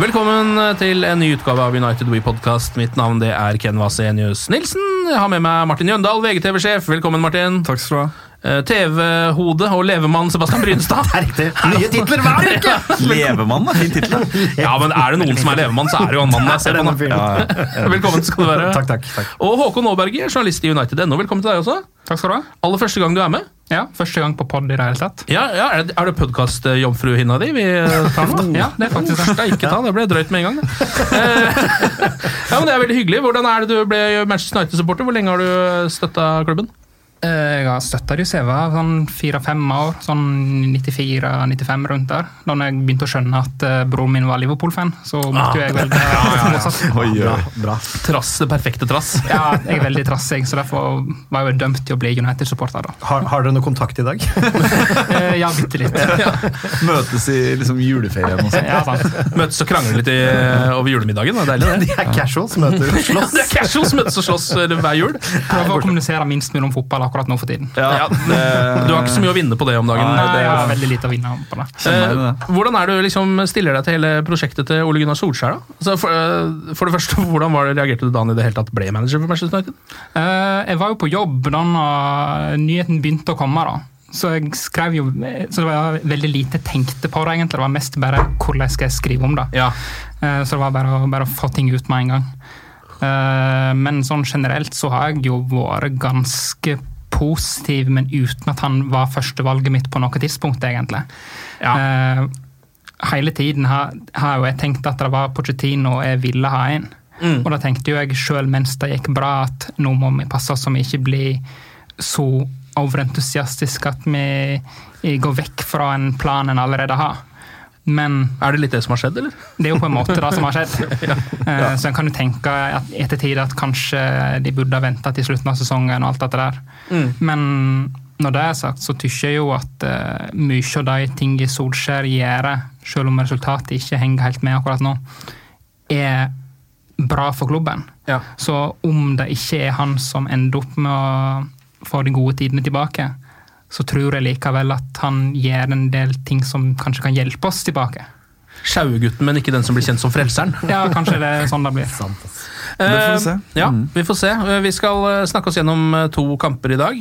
Velkommen til en ny utgave av United We Podcast. Mitt navn det er Ken Vasenius Nilsen. Jeg har med meg Martin Jøndal, VGTV-sjef. Velkommen, Martin. Takk skal du ha. Eh, TV-hode og levemann Sebastian Brynstad. Riktig. Nye titler hver uke! Levemann er fin tittel. Ja, men Er det noen som er levemann, så er det jo han mannen jeg ser på. nå. Velkommen skal du være. Takk, takk. takk. Og Håkon Aaberge, journalist i United.no. Velkommen til deg også. Takk skal du ha. Aller første gang du er med. Ja, Første gang på pod i det hele tatt. Ja, ja Er det, er det podkast-jomfruhinna di vi eh, tar nå? Ja, det er faktisk det. Skal ikke ta, det ble drøyt med en gang. Eh, ja, men det er veldig hyggelig. Hvordan er det du ble Manchester United-supporter? Hvor lenge har du støtta klubben? Eh, Jeg har støtta Juseva sånn fire-fem år, sånn 94-95 rundt der. Da jeg begynte å skjønne at eh, broren min var Liverpool-fan, så måtte jo jeg velge motsatt. Oi, bra, bra. Trass, det perfekte trass. Ja, jeg er veldig trassig, så derfor var jeg jo dømt til å bli United-supporter. da. Har, har dere noe kontakt i dag? Eh, Ja, bitte litt. Møtes i liksom, juleferien og sånn? Ja, sant. Møtes og krangler litt i, over julemiddagen. Det er deilig, det. De er casuals, møter og slåss. Det er casuals møtes og slåss hver jul. Prøver å kommunisere minst mulig om fotball akkurat nå for tiden. Ja, Du har ikke så mye å vinne på det om dagen. Nei, Det- jeg har veldig lite å vinne på det. Eh, hvordan er det du liksom stiller deg til hele prosjektet til Ole Gunnar Solskjær? da? Altså, for, eh, for det første, Hvordan var det reagerte du da han i det hele tatt ble manager for Manchester United? Eh, jeg var jo på jobb da nyheten begynte å komme. da. Så jeg skrev jo, så det var veldig lite tenkte på det. egentlig. Det var mest bare hvordan skal jeg skrive om det. Ja. Eh, Så det var bare, bare å få ting ut med en gang. Eh, Men sånn generelt så har jeg jo vært ganske positiv, men uten at han var førstevalget mitt på noe tidspunkt, egentlig. Eh, Hele tiden har, har jo jeg tenkt at det var Pochettino jeg ville ha inn. Og da tenkte jo jeg sjøl mens det gikk bra, at nå må vi passe oss så vi ikke blir så overentusiastiske at vi går vekk fra en plan en allerede har. Men Er det litt det som har skjedd, eller? det er jo på en måte det som har skjedd. Eh, Så en kan jo tenke at ettertid at kanskje de burde ha venta til slutten av sesongen og alt dette der. Men når det er sagt, så tykker jeg jo at uh, mye av de tingene Solskjær gjør, selv om resultatet ikke henger helt med akkurat nå, er bra for klubben. Ja. Så om det ikke er han som ender opp med å få de gode tidene tilbake, så tror jeg likevel at han gjør en del ting som kanskje kan hjelpe oss tilbake. Sjauegutten, men ikke den som blir kjent som Frelseren. Ja, kanskje det er sånn det blir. Det får vi se. Ja, vi får se. Eh, Vi skal eh, snakke oss gjennom eh, to kamper i dag.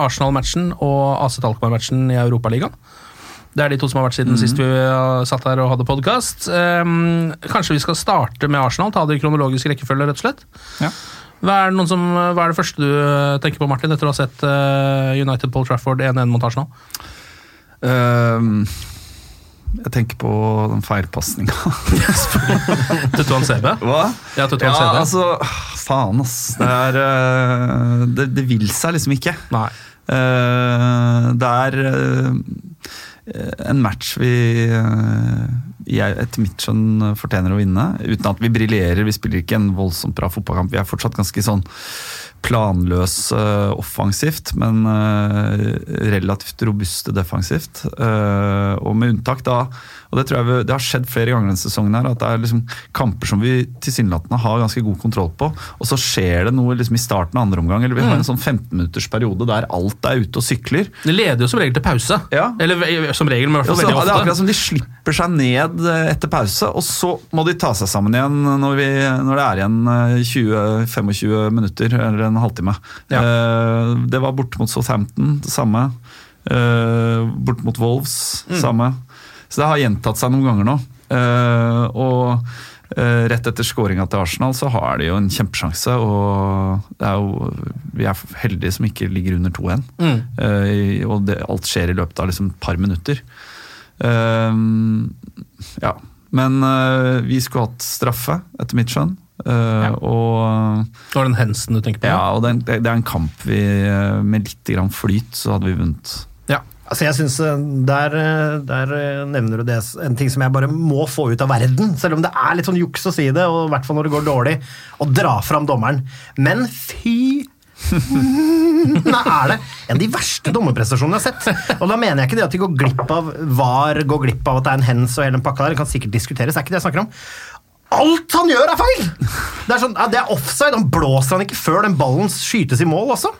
Arsenal-matchen og AC-talkman-matchen i Europaligaen. Det er de to som har vært siden sist vi satt her og hadde podkast. kanskje vi skal starte med Arsenal, ta det i kronologisk rekkefølge, rett og slett. Ja. Hva er, som, hva er det første du eh, tenker på, Martin, etter å ha sett eh, United Paul Trafford 1-1 mot Arsenal? Ehm, jeg tenker på den feilpasninga. Tutuan CB? Hva? Ja, Tutuan Ja, CB. altså Faen, ass. Det er eh, Det, det vil seg liksom ikke. Nei. Uh, det er eh, en match vi eh, jeg etter mitt skjønn fortjener å vinne, uten at vi briljerer. Vi spiller ikke en voldsomt bra fotballkamp. Vi er fortsatt ganske sånn planløse offensivt, men uh, relativt robuste defensivt. Uh, og med unntak da og det tror jeg vi, det har skjedd flere ganger denne sesongen her, at det er liksom kamper som vi tilsynelatende har ganske god kontroll på, og så skjer det noe liksom i starten av andre omgang, eller vi har en sånn 15-minuttersperiode der alt er ute og sykler. Det leder jo som regel til pause. Ja. Eller som regel, men i hvert fall veldig ofte. det er akkurat som de slipper seg ned etter pause, og så må de ta seg sammen igjen når, vi, når det er igjen eh, 20-25 minutter eller en halvtime. Ja. Uh, Det var borte mot Southampton, det samme. Uh, Borte mot Wolves, Mm. samme. Så det har gjentatt seg noen ganger nå. Uh, Og rett etter skåringa til Arsenal så har de jo en kjempesjanse, og det er jo, vi er heldige som ikke ligger under 2-1. Mm. Og det, alt skjer i løpet av liksom et par minutter. Ja. Men vi skulle hatt straffe, etter mitt skjønn. Eh, Og Det var den Hensen du tenker på? ja, og det er, en- det er en kamp vi eh, med litt grann flyt, så hadde vi vunnet. Ja. Altså jeg synes eh, der, der nevner du det, en ting som jeg bare må få ut av verden, selv om det er litt sånn juks å si det, og i hvert fall når det går dårlig, å dra fram dommeren. Men fy Nei, er det en av de verste dommerprestasjonene jeg har sett. Og da mener jeg ikke det at de går glipp av VAR, går glipp av at det er en hens og hele den pakka der. Det kan sikkert diskuteres, det er ikke det jeg snakker om. Alt han gjør, er feil! Det er, sånn, det er offside. Han blåser han ikke før den ballen skytes i mål også.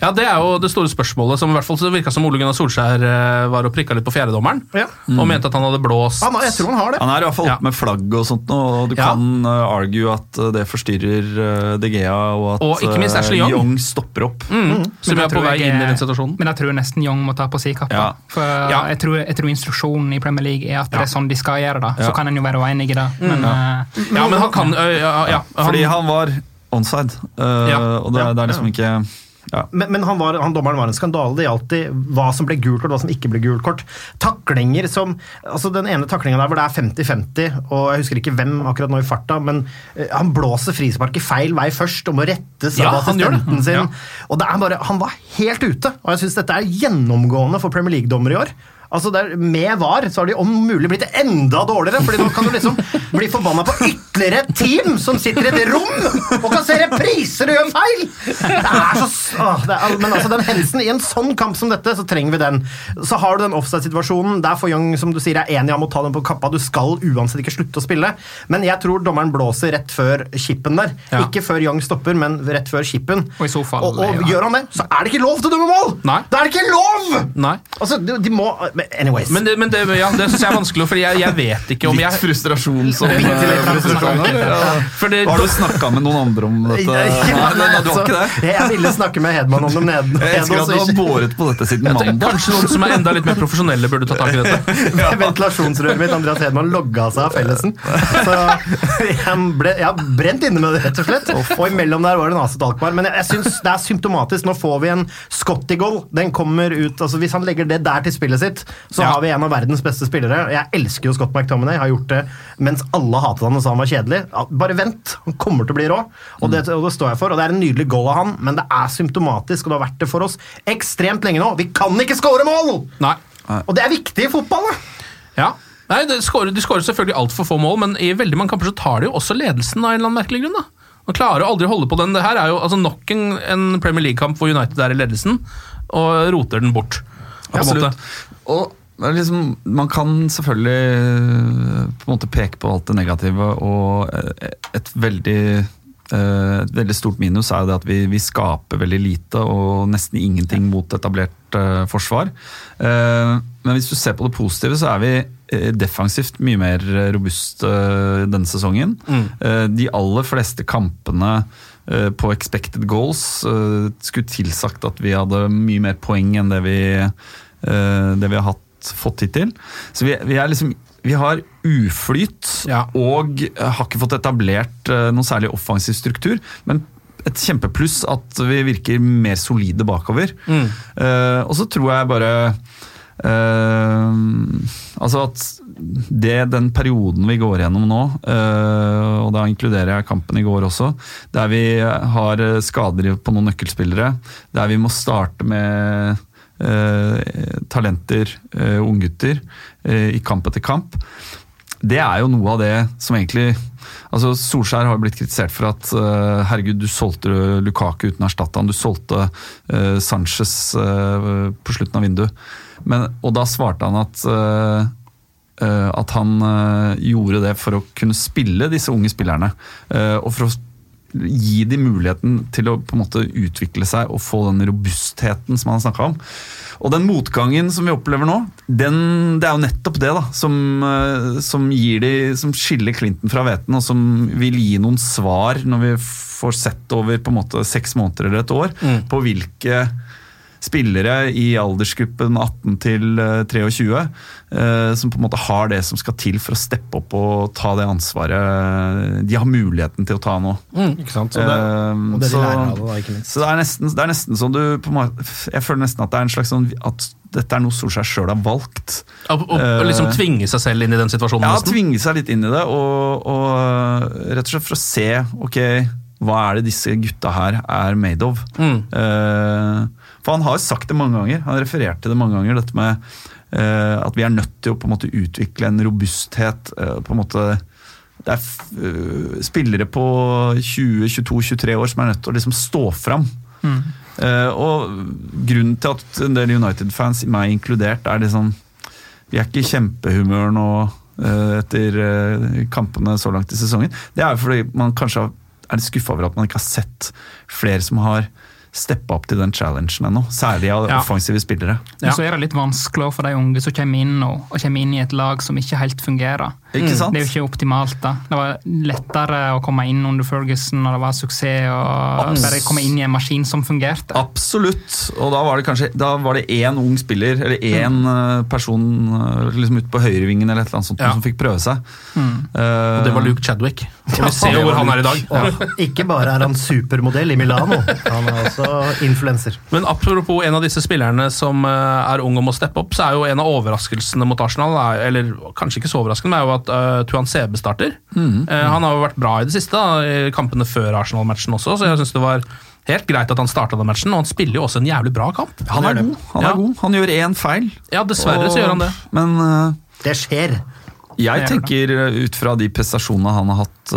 Ja, Det er jo det store spørsmålet. som i hvert fall så virka som Ole Gunnar Solskjær eh, var og prikka litt på fjerdedommeren. Ja. Og mente at han hadde blåst. Han, jeg tror han har det. Han er i hvert fall Ja. oppe med flagg og sånt og du Ja. kan eh, argue at eh, det forstyrrer De Gea, og at Og ikke minst Ashley Young. stopper opp. Mm. Som er på vei jeg- inn i den situasjonen. Men jeg tror nesten Young må ta på si kappa. Ja. For Ja. jeg, tror, jeg tror instruksjonen i Premier League er at det er sånn de skal gjøre det. Så Ja. kan en jo være uenig i det. Men uh, Ja, men han kan ja, han, Fordi han var onside, uh, Ja. og det, er- det er liksom ikke ja. Men, men han, var, han dommeren var en skandale. Det gjaldt hva som ble gult kort, hva som ikke ble gult kort. Taklinger som altså Den ene taklinga der hvor det er 50-50, og jeg husker ikke hvem akkurat nå i farta, men eh, han blåser frisparket feil vei først og må rettes av ja, assistenten sin. Ja. Og det er bare, Han var helt ute, og jeg syns dette er gjennomgående for Premier League-dommere i år. Altså det er, Med VAR så har de om mulig blitt enda dårligere, fordi nå kan du liksom bli forbanna på ytterligere et team som sitter i et rom og kan se repriser og gjør feil! Det er så åh, det er, Men altså, den hendelsen i en sånn kamp som dette, så trenger vi den. Så har du den offside-situasjonen. Der får Young, som du sier, er enig om å ta den på kappa. Du skal uansett ikke slutte å spille. Men jeg tror dommeren blåser rett før chipen der. Ja. Ikke før Young stopper, men rett før chipen. Og i så fall, og, og ja. gjør han det, så er det ikke lov til å dømme mål! Nei. Da er det ikke lov! Nei. Altså, de, de må Anyways. Men det, men det, ja, det syns jeg er vanskelig, for jeg, jeg vet ikke om Litt jeg frustrasjon som litt frustrasjon. Ja. Har du snakka med noen andre om dette? Nei, Nei, nei, nei, du har ikke det? altså, Jeg ville snakke med Hedman om det nede. Jeg elsker at du har båret på dette siden mandag. kanskje noen som er enda litt mer profesjonelle, burde ta tak i dette. Ventilasjonsrøret mitt, Andreas Hedman, logga seg av fellesen. Så jeg ble jeg har brent inne med det, rett og slett. Og imellom der var det en Aset Alkmaar. Men jeg, jeg syns det er symptomatisk. Nå får vi en Scotty-goal. Den kommer ut altså Hvis han legger det der til spillet sitt, så Ja. har vi en av verdens beste spillere. Jeg elsker jo Scott McTominay. Har gjort det mens alle hatet han og sa han var kjedelig. Bare vent, han kommer til å bli rå. Og det, og det står jeg for. Og det er en nydelig goal av han, men det er symptomatisk, og det har vært det for oss ekstremt lenge nå. Vi kan ikke score mål! Nei. Og det er viktig i fotball, da! Ja. Nei, de skårer, De skårer selvfølgelig altfor få mål, men i veldig mange kamper så tar de jo også ledelsen av en eller annen merkelig grunn. da. Man klarer aldri å holde på den. Det her er jo altså nok en, en Premier League-kamp hvor United er i ledelsen, og roter den bort. på en måte. Absolutt. Og liksom, man kan selvfølgelig eh, på en måte peke på alt det negative, og eh, et veldig eh, et veldig stort minus er jo det at vi, vi skaper veldig lite og nesten ingenting mot etablert uh, forsvar. Uh, men hvis du ser på det positive, så er vi defensivt mye mer robust uh, denne sesongen. Eh, de aller fleste kampene på expected goals skulle tilsagt at vi hadde mye mer poeng enn det vi, det vi har hatt, fått hittil. Så vi, vi er liksom vi har uflyt Ja. og eh, har ikke fått etablert eh, noen særlig offensiv struktur. Men et kjempepluss at vi virker mer solide bakover. Eh, og så tror jeg bare uh, Altså at det, den perioden vi går gjennom nå, uh, og da inkluderer jeg kampen i går også, der vi har eh, skader på noen nøkkelspillere, der vi må starte med eh, talenter, eh, unggutter, eh, i kamp etter kamp. det er jo noe av det som egentlig Altså Solskjær har blitt kritisert for at uh, herregud, du solgte Lukaku uten å erstatte han. Du solgte Sanchez på slutten av vinduet. Men, og da svarte han at at han gjorde det for å kunne spille disse unge spillerne. og for å gi dem muligheten til å på en måte utvikle seg og få den robustheten som han har snakka om. Og den motgangen som vi opplever nå, den, det er jo nettopp det da, som, eh, som, de, som skiller Clinton fra hveten, og som vil gi noen svar når vi får sett over på en måte seks måneder eller et år, mm. på hvilke spillere i aldersgruppen 18 til 23 eh, eh, som på en måte har det som skal til for å steppe opp og ta det ansvaret de har muligheten til å ta nå. Mm, ikke sant? Så det, eh, og det så, lærer av det, ikke minst. Så det er nesten, det er nesten sånn du på en måte, Jeg føler nesten at det er en slags sånn at dette er noe Solskjær sjøl har valgt. Og, og, og, liksom tvinge seg selv inn i den situasjonen? Ja, nesten. tvinge seg litt inn i det. Og, og, rett og slett for å se ok, hva er det disse gutta her er made of. Mm. Uh, for han har jo sagt det mange ganger, han refererte det mange ganger, dette med uh, at vi er nødt til å på en måte utvikle en robusthet. Uh, på en måte det er uh, spillere på 20-22-23 år som er nødt til å liksom stå fram. Mm. og grunnen til at en del United-fans, meg inkludert, er liksom Vi er ikke i kjempehumør nå etter kampene så langt i sesongen. Det er jo fordi man kanskje er litt skuffa over at man ikke har sett flere som har steppa opp til den challengen ennå. Særlig av ja. offensive spillere. Ja. Så er det litt vanskelig for de unge som kommer inn, og, og kommer inn i et lag som ikke helt fungerer. Ikke sant? Det er jo ikke optimalt. da. Det var lettere å komme inn under Ferguson når det var suksess, og Abs bare komme inn i en maskin som fungerte. Absolutt. Og da var det kanskje da var det én ung spiller, eller én mm. Person eh, liksom ute på høyrevingen eller et eller annet sånt, ja. som fikk prøve seg. Mm. Uh, og det var Luke Chadwick. Og vi ser jo hvor han er i dag. Og, Ikke bare er han supermodell i Milano, han er også influenser. Men apropos en av disse spillerne som er ung og må steppe opp, så er jo en av overraskelsene mot Arsenal, eller kanskje ikke så overraskende, men er jo at uh, Tuan Sebe starter. Mm. Uh, han har jo vært bra i det siste, da, i kampene før Arsenal-matchen også, så jeg syns det var helt greit at han starta den matchen. Og han spiller jo også en jævlig bra kamp. Han er, god. Han, er god. han gjør én feil. Ja, dessverre og, så gjør han det. Men uh, Det skjer. Jeg tenker ut fra de prestasjonene han har hatt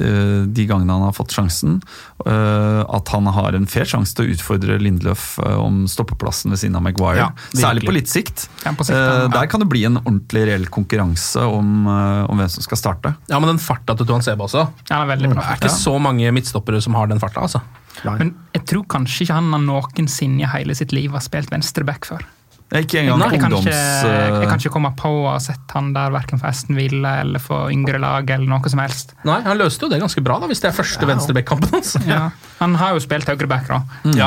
de gangene han har fått sjansen, at han har en fair sjanse til å utfordre Lindløf om stoppeplassen ved siden av Maguire. Ja, Særlig på litt sikt. Ja, på sikt ja. Der kan det bli en ordentlig reell konkurranse om, om, hvem som skal starte. Ja, men den farta til Tuan Seba også. Ja, er veldig bra. Det er ikke så mange midtstoppere som har den farta. altså. Men jeg tror kanskje ikke han har noensinne i hele sitt liv har spilt venstreback før. Ikke engang jeg, ungdoms... kan ikke, jeg kan ikke komme på å ha sett han der verken for Aston Villa eller for yngre lag. eller noe som helst. Nei, Han løste jo det ganske bra, da, hvis det er første ja. venstreback-kampen hans. Ja. Han har jo spilt høyreback, da, mm.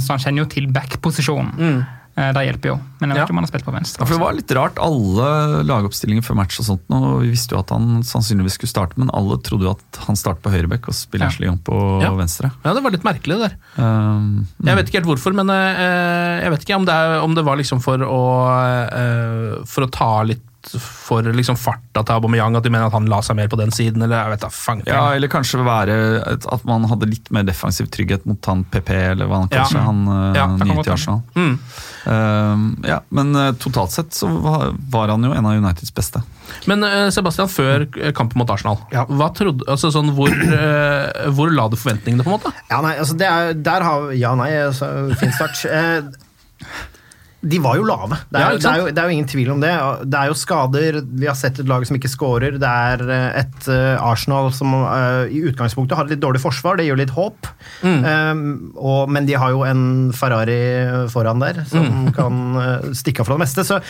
så han kjenner jo til back-posisjonen. Mm. Eh, det hjelper jo, men jeg vet ikke om han har spilt på venstre. Ja, for Det var litt rart. Alle lagoppstillinger før match og sånt, og vi visste jo at han sannsynligvis skulle starte, men alle trodde jo at han startet på høyrebekk og spiller ja. på ja. venstre. Ja, det var litt merkelig, det der. Um, jeg vet ikke helt hvorfor, men uh, jeg vet ikke om det, er, om det var liksom for å, uh, for å ta litt for liksom farta til Aubameyang, at de mener at han la seg mer på den siden? Eller jeg vet da, fang, Ja, eller kanskje være at man hadde litt mer defensiv trygghet mot han PP, eller hva han kaller seg, han ja, nye til Arsenal. Mm. Uh, ja, men uh, totalt sett så var, var, han jo en av Uniteds beste. Men uh, Sebastian, før kampen mot Arsenal, ja. hva trodde, altså sånn, hvor, hvor la du forventningene, på en måte? Ja, nei, altså det er, der har Ja, nei, altså, fin start de var jo lave. Det er, ja, det, er jo, det er, jo, ingen tvil om det. Det er jo skader, vi har sett et lag som ikke scorer. Det er eh, et uh, Arsenal som uh, i utgangspunktet har et litt dårlig forsvar, det gir litt håp. Mm. Um, og, men de har jo en Ferrari foran der som mm. kan uh, stikke av fra det meste. Så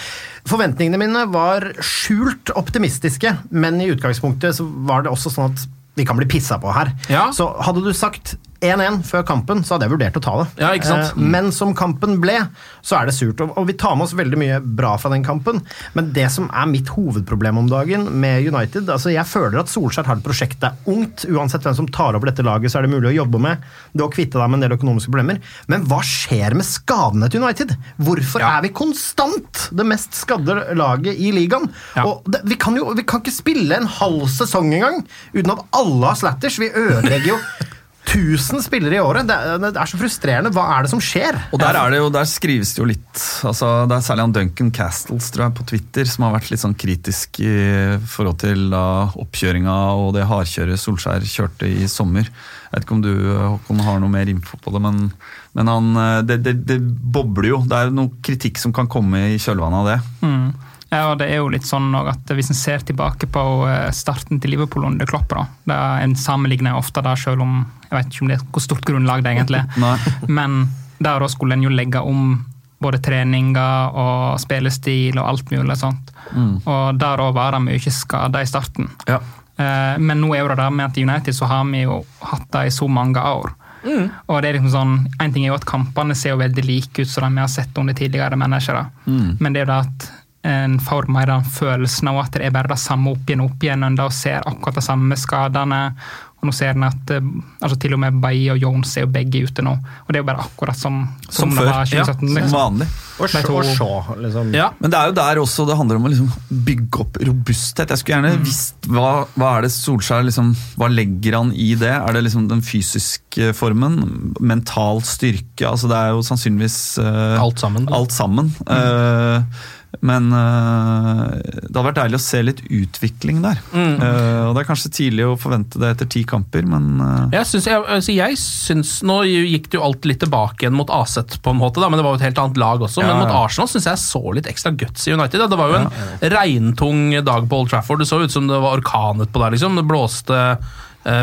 forventningene mine var skjult optimistiske, men i utgangspunktet så var det også sånn at vi kan bli pissa på her. Ja. Så hadde du sagt 1-1 før kampen, så hadde jeg vurdert å ta det. Ja, ikke sant? Mm. Men som kampen ble, så er det surt. Og vi tar med oss veldig mye bra fra den kampen, men det som er mitt hovedproblem om dagen med United altså Jeg føler at Solskjær har et prosjekt det er ungt. Uansett hvem som tar over dette laget, så er det mulig å jobbe med. Det å kvitte deg med en del økonomiske problemer. Men hva skjer med skadene til United? Hvorfor ja. er vi konstant det mest skadde laget i ligaen? Ja. Og det, vi, kan jo vi kan ikke spille en halv sesong engang uten at alle har slatters. Vi ødelegger jo 1000 spillere i året! Det er, det er så frustrerende. Hva er det som skjer? Og der, er det jo, der skrives det jo litt altså, Det er særlig han Duncan Castles tror jeg, på Twitter som har vært litt sånn kritisk i forhold til da, oppkjøringa og det hardkjøret Solskjær kjørte i sommer. Jeg vet ikke om du Håkon, har noe mer info på det, men, men han, det, det, det bobler jo. Det er noe kritikk som kan komme i kjølvannet av det. Mm. Ja, og det er jo litt sånn at Hvis en ser tilbake på eh, starten til Liverpool under Klopp, da, det er en sammenligner ofte da, selv om jeg vet ikke om det er hvor stort grunnlag det er egentlig, men der skulle en jo legge om både treninger og spillestil og alt mulig sånt. Mm. Og der òg var det mye skader i starten. Ja. Eh, men nå er det der med at i United så har vi jo hatt det i så mange år. Mm. Og det er liksom sånn, En ting er jo at kampene ser jo veldig like ut som de vi har sett under tidligere managere, mm. men det er jo det at en får mer den følelsen av at det er bare det samme opp igjen og opp igjen, og ser akkurat det samme skadene. Og nå ser en at eh, altså Til og med Baye og Jones er jo begge ute nå. Og det er jo bare akkurat som, som, som det var 2017. Ja, liksom. Som vanlig. Og så, liksom. ja. Men det er jo der også det handler om å liksom bygge opp robusthet. Jeg skulle gjerne mm. visst hva, hva, er det Solskjær liksom, Hva legger han i det? Er det liksom den fysiske formen? Mental styrke? altså Det er jo sannsynligvis uh, alt sammen. Alt sammen. Mm. Uh, men uh, det hadde vært deilig å se litt utvikling der. Mm. Uh, og Det er kanskje tidlig å forvente det etter ti kamper, men uh... jeg, synes, jeg, altså syns Nå gikk det jo alt litt tilbake igjen mot Aset, på en måte, da, men det var jo et helt annet lag også. Ja, men mot Arsenal syns jeg så litt ekstra guts i United. Da. Det var jo en ja. regntung dag på Old Trafford. Det så ut som det var orkan utpå der. liksom. Det blåste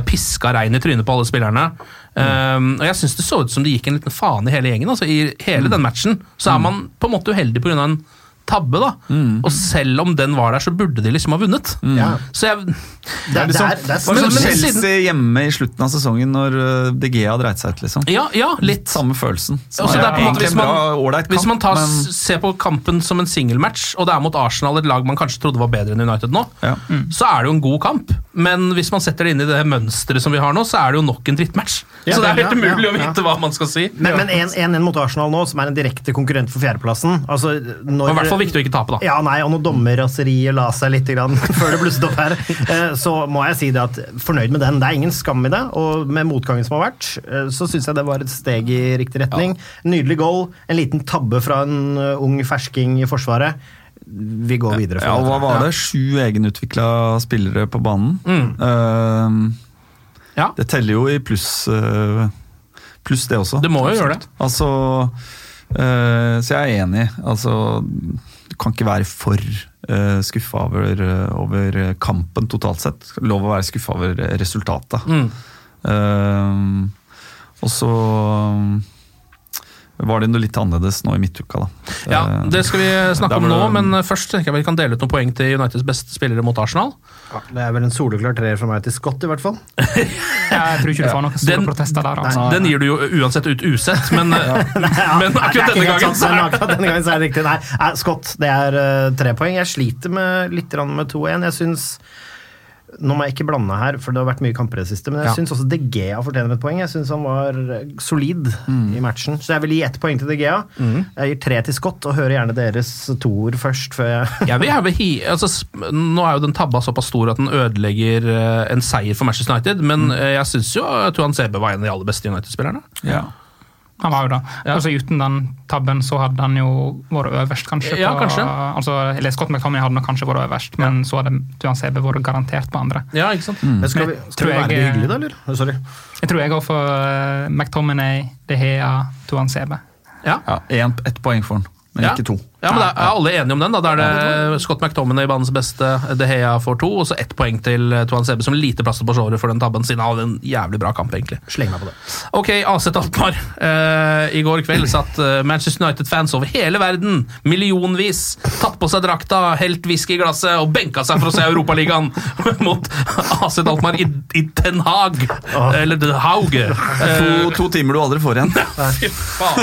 piska regn i trynet på alle spillerne. Mm. Um, og jeg syns det så ut som det gikk en liten faen i hele gjengen. altså I hele mm. den matchen så er man på en måte uheldig pga. en tabbe, da. Mm. Og selv om den var der, så burde de liksom ha vunnet. Mm. Ja. Så jeg Det er liksom, det er, det er, Chelsea hjemme i slutten av sesongen når uh, De Gea dreit seg ut, liksom. Ja, ja, litt. litt samme følelsen. Også er, er måte, hvis man, bra, kamp, hvis man tar, men... ser på kampen som en singelmatch, og det er mot Arsenal, et lag man kanskje trodde var bedre enn United nå, ja. mm. så er det jo en god kamp. Men hvis man setter det inn i det mønsteret som vi har nå, så er det jo nok en drittmatch. så det er helt umulig å vite hva man skal si. Men 1-1 mot Arsenal nå, som er en direkte konkurrent for fjerdeplassen altså, når, fall viktig å ikke tape, da. Ja, nei, og når dommerraseriet la seg litt grann, før det blusset opp her, eh, så må jeg si det at fornøyd med den. Det er ingen skam i det, og med motgangen som har vært, eh, så syns jeg det var et steg i riktig retning. Ja. Nydelig goal, en liten tabbe fra en eh, ung fersking i Forsvaret. Vi går videre. ja, Hva var det? Sju egenutvikla spillere på banen. Mm. Uh, ja. Det teller jo i pluss, uh, pluss det også. Det må jo gjøre det. Altså, uh, så jeg er enig. Altså kan ikke være for uh, skuffa over, uh, over, kampen totalt sett. Lov å være skuffa over resultatet. Mm. Uh, og så var det noe litt annerledes nå i midtuka, da. Ja, Det skal vi snakke om nå, men først tenker jeg vi kan dele ut noen poeng til Uniteds beste spillere mot Arsenal. Ja, det er vel en soleklar treer fra meg til Scott, i hvert fall. jeg tror ikke du får noen store den, protester der. Altså. Den gir du jo uansett ut usett, men, men akkurat denne gangen så er akkurat denne gangen så er det riktig. Nei, Scott, det er uh, tre poeng. Jeg sliter med, litt med 2-1. Jeg syns nå må jeg ikke blande her, for det har vært mye kamper i det siste, men jeg ja. syns også De Gea fortjener et poeng. Jeg syns han var solid mm. i matchen. Så jeg vil gi ett poeng til De Gea. Mm. Jeg gir tre til Scott, og hører gjerne deres toer først. Før jeg jeg vil, jeg vil hi, altså, nå er jo den tabba såpass stor at den ødelegger uh, en seier for Manchester United, men mm. uh, jeg syns jo Tuan Sebe var en av de aller beste United-spillerne. Ja. Han var jo det. Ja. Altså Uten den tabben så hadde han jo vært øverst, kanskje. På, ja, kanskje. Altså, eller Scott McTominay hadde nok kanskje vært øverst, men så hadde Tuan CB vært garantert på andre. Ja, ikke sant? Mm. Skal vi, skal vi være jeg, hyggelig, da, eller? Sorry. Jeg tror jeg går for uh, McTominay, De Hea, Tuan CB. Ja. ja Ett poeng for han, men ikke to. Ja, men da er alle enige om den. da, Da er det Scott McTominay banens beste, De Hea får to, og så ett poeng til eh, Tuan Sebe, som lite plaster på såret for den tabben, siden han hadde en jævlig bra kamp, egentlig. Sleng meg på det. Ok, AC Alkmaar. Uh, I går kveld satt uh, Manchester United-fans over hele verden, millionvis, tatt på seg drakta, helt whisky i glasset og benka seg for å se Europaligaen mot AC Alkmaar i, i Den Haag. Oh. Eller Den Hauge. Uh, to, to, timer du aldri får igjen.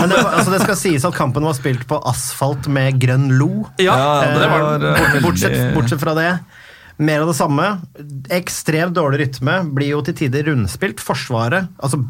Det, altså, det skal sies at kampen var spilt på asfalt med grønn lo. Ja, det var, eh, bortsett, bortsett, fra det. Mer av det samme. Ekstremt dårlig rytme. Blir jo til tider rundspilt. Forsvaret, altså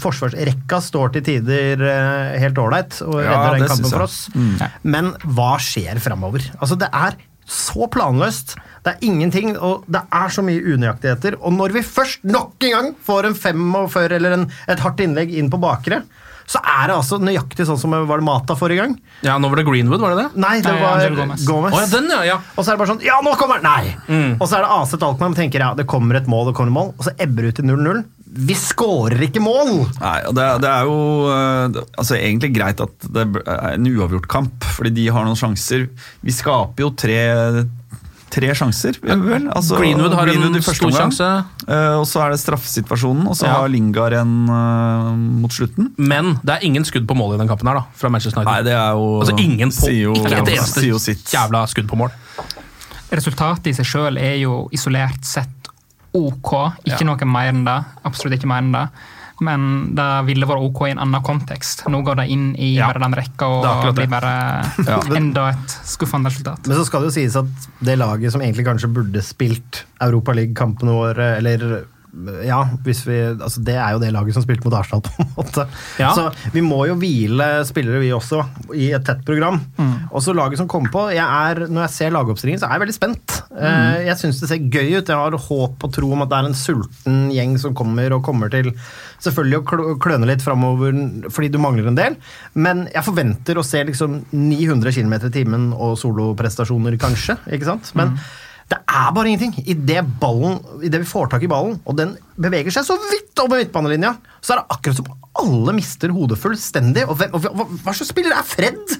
Forsvarsrekka står til tider uh, helt ålreit og redder ja, den kampen for oss. Mm. Men hva skjer framover? Altså, det er så planløst. Det er ingenting, og det er så mye unøyaktigheter. Og når vi først nok en gang får en 45 eller en, et hardt innlegg inn på bakre, så er det altså nøyaktig sånn som var det Mata forrige gang. Ja, Nå var det Greenwood, var det det? Nei, det Nei, var Angel Gomez. Gomez. Å, ja, den, ja, ja. Og så er det bare sånn Ja, nå kommer den! Nei! Mm. Og så er det AC Alkmaar tenker ja, det kommer et mål, det kommer et mål, og så ebber det ut til 0-0. Vi skårer ikke mål! Nei, og det, det er jo eh, det- altså, egentlig greit at det er en uavgjort kamp, fordi de har noen sjanser. Vi skaper jo tre, tre sjanser, vel? Altså, Greenwood har en stor sjanse. Uh, og så er det straffesituasjonen, og så Ja. har Lingard en uh, mot slutten. Men det er ingen skudd på mål i den kampen her, da, fra Manchester United. Nei, det er jo altså ingen på, jo, Ikke et eneste jo sitt. jævla skudd på mål. Resultatet i seg sjøl er jo isolert sett ok. Ikke Ja. noe mer enn det. Absolutt ikke mer enn det. Men det ville vært ok i en annen kontekst. Nå går de inn i Ja. bare den rekka og blir bare Ja. enda et skuffende resultat. Men så skal det jo sies at det laget som egentlig kanskje burde spilt Europaliga-kampene våre, eller ja, hvis vi, altså det er jo det laget som spilte mot Arsenal, på en måte. Ja. Så vi må jo hvile spillere, vi også, i et tett program. Mm. Og så laget som kommer på jeg er, Når jeg ser lagoppstillingen, så er jeg veldig spent. Mm. Jeg syns det ser gøy ut. Jeg har håp og tro om at det er en sulten gjeng som kommer, og kommer til selvfølgelig å kløne litt framover fordi du mangler en del. Men jeg forventer å se liksom 900 km i timen og soloprestasjoner, kanskje. ikke sant? Men det er bare ingenting. Idet i det vi får tak i ballen, og den beveger seg så vidt over midtbanelinja, så er det akkurat som alle mister hodet fullstendig. Og, hvem, og hva, hva slags spiller er Fred?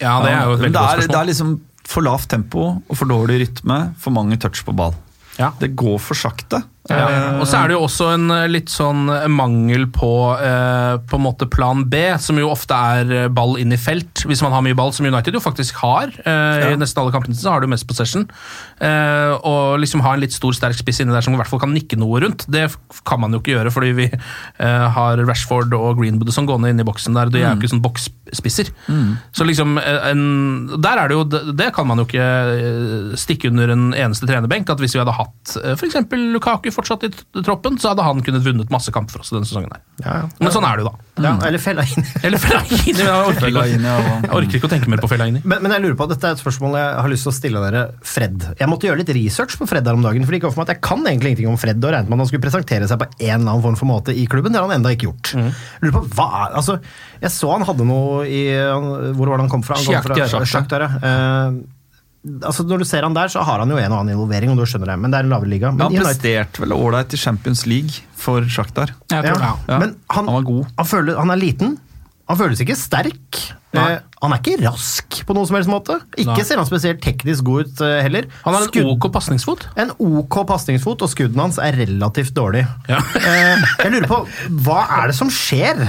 Ja, det er jo et veldig det godt er, det er liksom for lavt tempo og for dårlig rytme, for mange touch på ball. Ja. Det går for sakte. Ja. Og så er det jo også en eh, litt sånn mangel på eh, på en måte plan B, som jo ofte er eh, ball inn i felt. Hvis man har mye ball, som United jo faktisk har. Eh, I nesten alle kampene så har du mest possession. Eh, og liksom ha en litt stor, sterk spiss inni der som i hvert fall kan nikke noe rundt. Det kan man jo ikke gjøre, fordi vi eh, har Rashford og Greenwood som gående inn i boksen der. De er jo ikke sånn boksspisser. Så liksom eh, en, Der er det jo Det det kan man jo ikke eh, stikke under en eneste trenerbenk. At hvis vi hadde hatt f.eks. for eksempel Lukaku fortsatt i troppen, så hadde han kunnet vunnet masse kamp for oss i denne sesongen. her. Men sånn er det jo, da. Ja, eller Fellaini. Eller Fellaini. Jeg orker, ikke, ja. jeg orker ikke å tenke mer på Fellaini. Men, men jeg lurer på, dette er et spørsmål jeg har lyst til å stille dere Fred. Jeg måtte gjøre litt research på Fred her om dagen, for det gikk opp for meg at jeg kan egentlig ingenting om Fred, og regnet med at han skulle presentere seg på en eller annen form for måte i klubben. Det har han enda ikke gjort. Lurer på, hva altså, Jeg så han hadde noe i Hvor var det han kom fra? Han kom fra. Shakhtar, ja. Altså, når du ser han der, så har han jo en og annen involvering, og du skjønner det, men det er en lavere liga. Men Han presterte vel ålreit i Champions League for Shakhtar. Jeg tror det. ja. Ja. Men han, Han var god. Han, føler, han er liten. Han føles ikke sterk. Nei. Eh, han er ikke rask på noen som helst måte. Ikke Nei. ser han spesielt teknisk god ut eh, heller. Han har en Skudd- OK pasningsfot. en ok pasningsfot, og skuddene hans er relativt dårlig. Ja. Eh, jeg lurer på, hva er det som skjer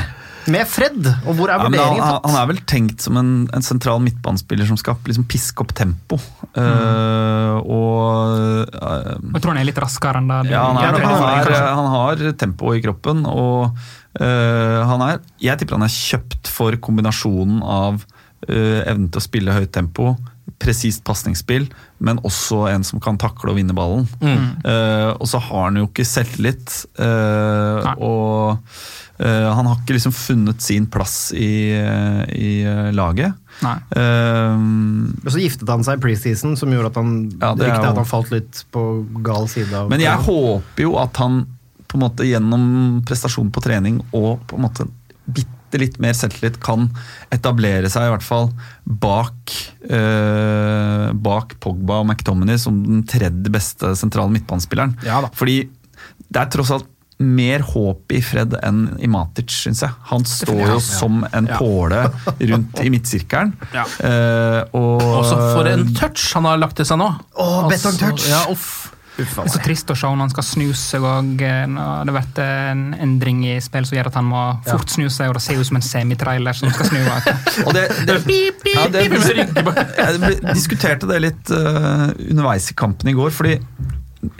med Fred, og hvor er Ja, men han, vurderingen han han er vel tenkt som en, en sentral midtbanespiller som skal liksom piske opp tempo. Eh, og uh, Jeg tror han er litt raskere enn det. du- Ja, han, er, han, er, han har tempo i kroppen, og uh, han er Jeg tipper han er kjøpt for kombinasjonen av evnen til å spille høyt tempo, presist pasningsspill, men også en som kan takle og vinne ballen. Eh, og så har han jo ikke selvtillit, Uh, og han har ikke liksom funnet sin plass i, eh, i eh, laget. Nei. Um, Og så giftet han seg i preseason, som gjorde at han Ja, det jo- at han falt litt på gal side av Men jeg håper jo at han på en måte gjennom prestasjon på trening og på en måte bitte litt mer selvtillit kan etablere seg i hvert fall bak, eh, bak Pogba og McTominay som den tredje beste sentrale midtbanespilleren. Ja. Fordi det er tross alt mer håp i Fred enn i Matic, syns jeg. Han står jo som en påle rundt i midtsirkelen. Ja. Uh, og Også for en touch han har lagt til seg nå. Åh, touch. Ja, uff. Det er så trist å se når han skal snu seg og eh, det har vært en endring i spill som gjør at han må fort snu seg, og det ser ut som en semitrailer som skal snu. Og det, det, ja, det, jeg diskuterte det litt uh, underveis i kampen i går. fordi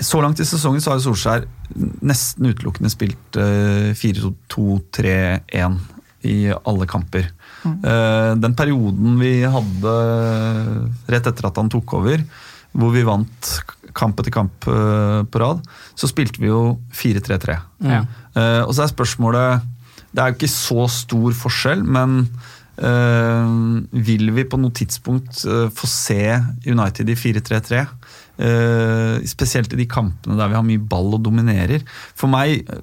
så langt i sesongen så har Solskjær nesten utelukkende spilt uh, 4-2-3-1 i alle kamper. Mm. den perioden vi hadde rett etter at han tok over, hvor vi vant kamp etter kamp eh, på rad, så spilte vi jo 4-3-3. Ja. Eh, og så er spørsmålet Det er jo ikke så stor forskjell, men Eh, vil vi på noe tidspunkt eh, få se United i 4-3-3? Eh, spesielt i de kampene der vi har mye ball og dominerer. For meg eh,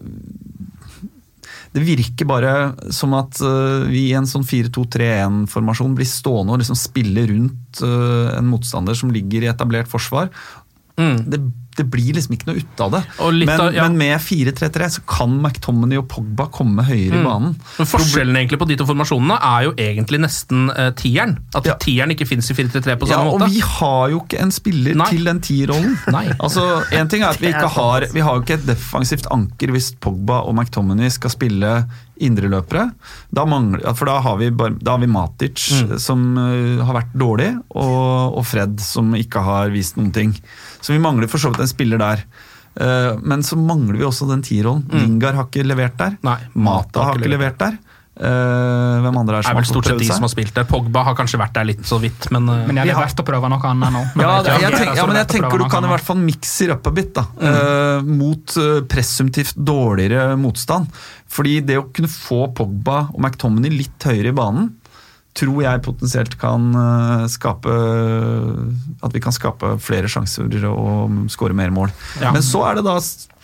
det virker bare som at eh, vi i en sånn 4-2-3-1-formasjon blir stående og liksom spille rundt en motstander som ligger i etablert forsvar. Det, det blir liksom ikke noe ut av det. litt Men, av- ja. men med 4-3-3 så kan McTominay og Pogba komme høyere i Mm. banen. Men Forskjellen egentlig på de to formasjonene er jo egentlig nesten uh, tieren. At tieren ikke fins i 4-3-3 på Ja, måte. og vi har jo ikke en spiller til den tierrollen. Altså, en ting er at vi ikke har Vi har jo ikke et defensivt anker hvis Pogba og McTominay skal spille indreløpere. Da mangler, for da har vi, da har vi Matic, Mm. som uh, har vært dårlig, og, og Fred, som ikke har vist noen ting. Så vi mangler for så vidt en spiller der. Eh, men så mangler vi også den tierrollen. Mm. Lingard har ikke levert der. Mata har ikke levert der. Uh, hvem andre er som er har fått stort sett prøvd de seg? som har spilt der. Pogba har kanskje vært der litt så vidt, men uh, Men jeg vi har- verdt å prøve noe annet nå. Men Ja, jeg jeg tenk, ja, men jeg tenker du kan i hvert fall mikse it up a bit, da. eh, mot eh, presumptivt dårligere motstand. Fordi det å kunne få Pogba og McTominay litt høyere i banen, tror jeg potensielt kan eh, skape At vi kan skape flere sjanser og skåre mer mål. Ja. Men så er det da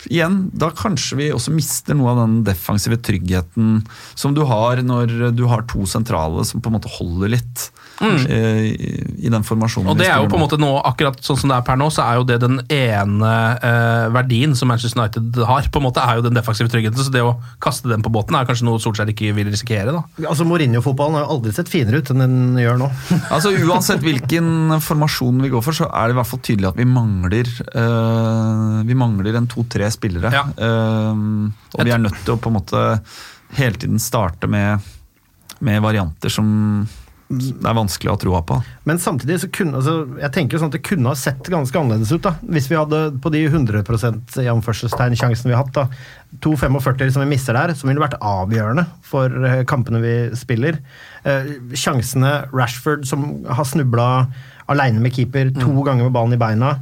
igjen Da kanskje vi også mister noe av den defensive tryggheten som du har når du har to sentrale som på en måte holder litt. Mm. eh, I, I den formasjonen Og det er jo på en måte nå, akkurat sånn som det er per nå, så er jo det den ene eh, verdien som Manchester United har. På en måte er jo den defensive tryggheten, så det å kaste den på båten er kanskje noe Solskjær ikke vil risikere. da. Altså Mourinho-fotballen har jo aldri sett finere ut enn den gjør nå. Altså Uansett hvilken formasjon vi går for, så er det i hvert fall tydelig at vi mangler eh, Vi mangler en to-tre spillere. Eh, og vi er nødt til å på en måte hele tiden starte med, med varianter som det er vanskelig å ha troa på. Men samtidig så kunne altså, jeg tenker jo sånn at det kunne ha sett ganske annerledes ut. da, Hvis vi hadde på de 100% i anførselstegn sjansen vi har hatt. da, 2,45 som vi mister der, som ville vært avgjørende for eh, kampene vi spiller. Eh, sjansene Rashford som har snubla aleine med keeper to ganger med ballen i beina.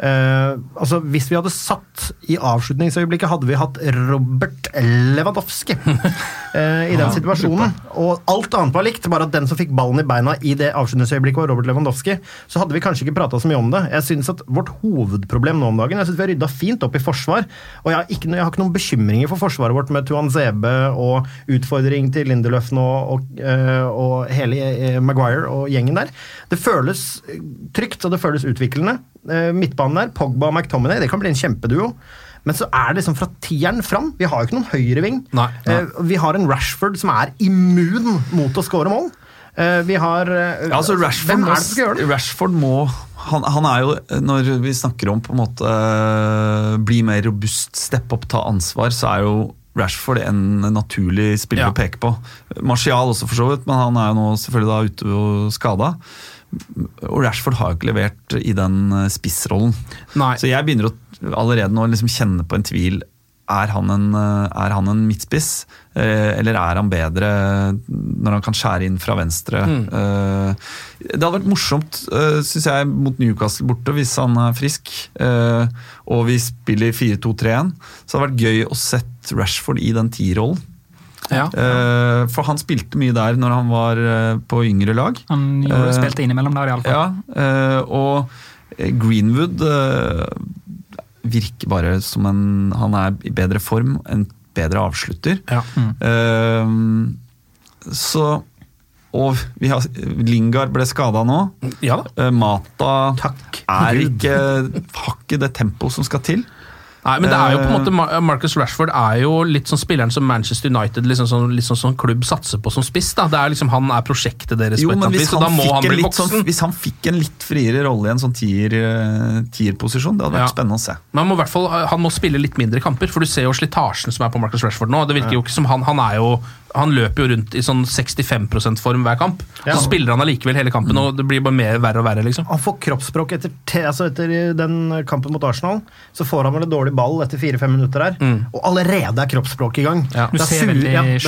Eh, altså Hvis vi hadde satt i avslutningsøyeblikket, hadde vi hatt Robert Lewandowski i den Ja, situasjonen. Og alt annet var likt, bare at den som fikk ballen i beina i det avslutningsøyeblikket, var Robert Lewandowski. Så hadde vi kanskje ikke prata så mye om det. Jeg synes at Vårt hovedproblem nå om dagen Jeg synes vi har rydda fint opp i forsvar. Og jeg har, ikke, jeg har ikke noen bekymringer for forsvaret vårt med Tuan Zebe og utfordring til Lindelöf nå og, eh, og hele eh, Maguire og gjengen der. Det føles eh, trygt og det føles utviklende. Eh, Midtbanen der, Pogba og McTominay, det kan bli en kjempeduo. Men så er det liksom fra tieren fram. Vi har jo ikke noen høyreving. Eh, Vi har en Rashford som er immun mot å skåre mål. Eh, Vi har eh, Ja, altså Rashford, Hvem er det som skal gjøre det? Rashford må han, han er jo, Når vi snakker om på en måte bli mer robust, steppe opp, ta ansvar, så er jo Rashford en naturlig spiller Ja. å peke på. Martial også, for så vidt, men han er jo nå selvfølgelig da ute og skada. Og Rashford har jo ikke levert i den spissrollen. spissrollen. Så jeg begynner å, allerede nå liksom kjenne på en tvil. Er han en, eh, er han en midtspiss, eh, eller er han bedre når han kan skjære inn fra venstre? Mm. Eh, Det hadde vært morsomt, syns jeg, mot Newcastle borte, hvis han er frisk, og vi spiller 4-2-3-1. Så det hadde vært gøy å sett Rashford i den T-rollen. Ja. For han spilte mye der når han var på yngre lag. Han gjorde, spilte innimellom der, iallfall. Ja, og Greenwood virker bare som en Han er i bedre form, en bedre avslutter. Eh, så Og vi har, Lingard ble skada nå. Eh, Mata er ikke, har ikke det tempoet som skal til. Nei, men det er jo på en Eh, måte Marcus Rashford er jo litt sånn spilleren som Manchester United liksom sånn, liksom sånn klubb satser på som spiss. da. Det er liksom Han er prosjektet deres. Jo, men hvis han, han sånn, hvis han fikk en litt friere rolle i en sånn tier-posisjon, tier det hadde vært Ja. spennende å se. Men han må, fall, han må spille litt mindre kamper, for du ser jo slitasjen som er på Marcus Rashford nå. Det virker jo ikke som Han han er jo han løper jo rundt i sånn 65% form hver kamp. Ja. Så spiller han allikevel hele kampen, og det blir bare mer verre og verre. liksom. Han får kroppsspråk etter, altså etter den kampen mot Arsenal. Så får han vel en dårlig ball etter fire-fem minutter der. Mm. Og allerede er kroppsspråket i gang. Du Det er ser veldig ja, ja.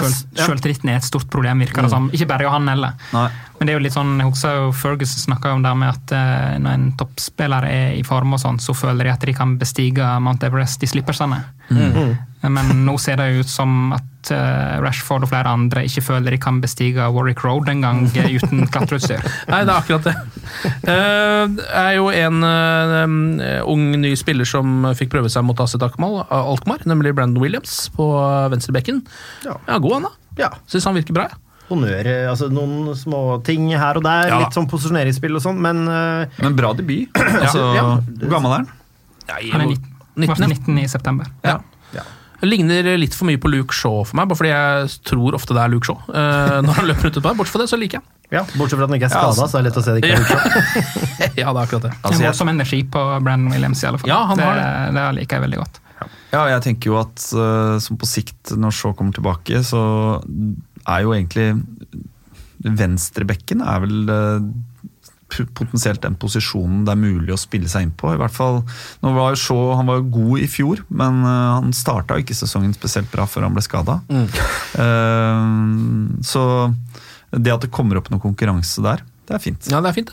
Sjøltilliten er et stort problem, virker det Mm. som. Ikke bare han heller. Nei. Men det er jo litt sånn, jeg husker jo Ferguson snakka om det med at uh, når en toppspiller er i form, og sånn, så føler de at de kan bestige Mount Everest i slippersene. Mm. Men nå ser det jo ut som at at eh, Rashford og flere andre ikke føler de kan bestige Warwick Road en gang eh, uten klatreutstyr. Nei, det er akkurat det. Eh, Det er jo en ung ny spiller som fikk prøve seg mot Asset Alkmaar, nemlig Brandon Williams på venstrebekken. Ja. Ja, god han da. Ja. Syns han virker bra. Ja Honnør, altså noen små ting her og der, Ja. litt sånn posisjoneringsspill og sånn, men Men bra debut. Altså, Ja. Hvor gammel er han? Han er 19, 19, 19 i september. Ja. Det ligner litt for mye på Luke Shaw for meg, bare fordi jeg tror ofte det er Luke Shaw. Uh, når han løper rundt utpå der. Bortsett fra det, så liker jeg ja, bortsett fra at han ikke er Ja, altså. så er det lett å se det ikke er Luke Ja, det er akkurat det. Altså, jeg- Som energi på Brandon Williams, i alle fall. Ja, han det, har det det liker jeg veldig godt. Ja, jeg tenker jo at uh, som på sikt, når Shaw kommer tilbake, så er jo egentlig Venstrebekken er vel uh, potensielt den posisjonen det er mulig å spille seg inn på. I hvert fall, nå var jo Shaw han var jo god i fjor, men uh, han starta ikke sesongen spesielt bra før han ble skada. så det at det kommer opp noe konkurranse der, det er fint. Ja, det er fint.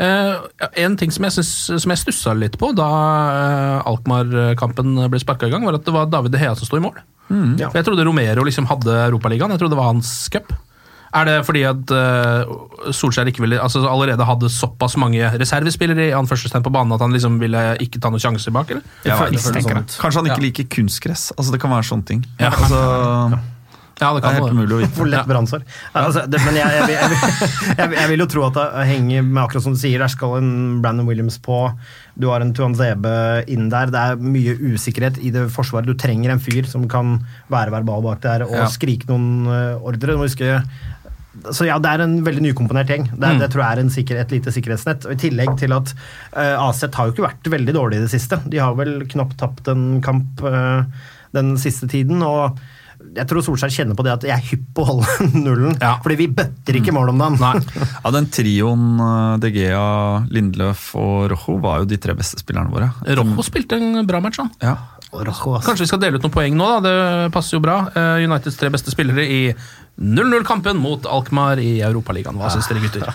Eh, en ting som jeg, synes, som jeg stussa litt på da uh, Alkmaar-kampen ble sparka i gang, var at det var David De Hea som sto i mål. Ja. For Jeg trodde Romero liksom hadde Europaligaen. Jeg trodde det var hans cup. Er det fordi at uh, Solskjær ikke ville, altså allerede hadde såpass mange reservespillere i anførselstegn på banen at han liksom ville ikke ta noen sjanser bak? eller? Jeg vet, tenker sånn. Kanskje han ikke Ja. liker kunstgress. Altså, det kan være sånne ting. Ja. Altså, Ja, det det er kan helt det. umulig å vite. For lett brannsår. Altså, det- men jeg, jeg, jeg, jeg, jeg vil jo tro at det henger med akkurat som du sier, der skal en Brandon Williams på. Du har en Tuan Zebe inn der. Det er mye usikkerhet i det forsvaret. Du trenger en fyr som kan være verbal bak der og Ja. skrike noen eh, ordre. Du må huske så ja, Det er en veldig nykomponert gjeng. Det, mm. det tror jeg er en sikker, et lite sikkerhetsnett. Og I tillegg til at uh, Aset har jo ikke vært veldig dårlig i det siste. De har vel knapt tapt en kamp uh, den siste tiden. og jeg tror Solskjær kjenner på det at jeg er hypp på å holde nullen. Ja. Fordi vi bøtter ikke mål om dagen. Nei. Ja, den trioen uh, De Gea, Lindløf og Rojo var jo de tre beste spillerne våre. Rojo spilte en bra match, han. Ja. Rojo, altså. Kanskje vi skal dele ut noen poeng nå, da. Det passer jo bra. Eh, Uniteds tre beste spillere i 0-0-kampen mot Alkmaar i Europaligaen. Hva syns dere, gutter?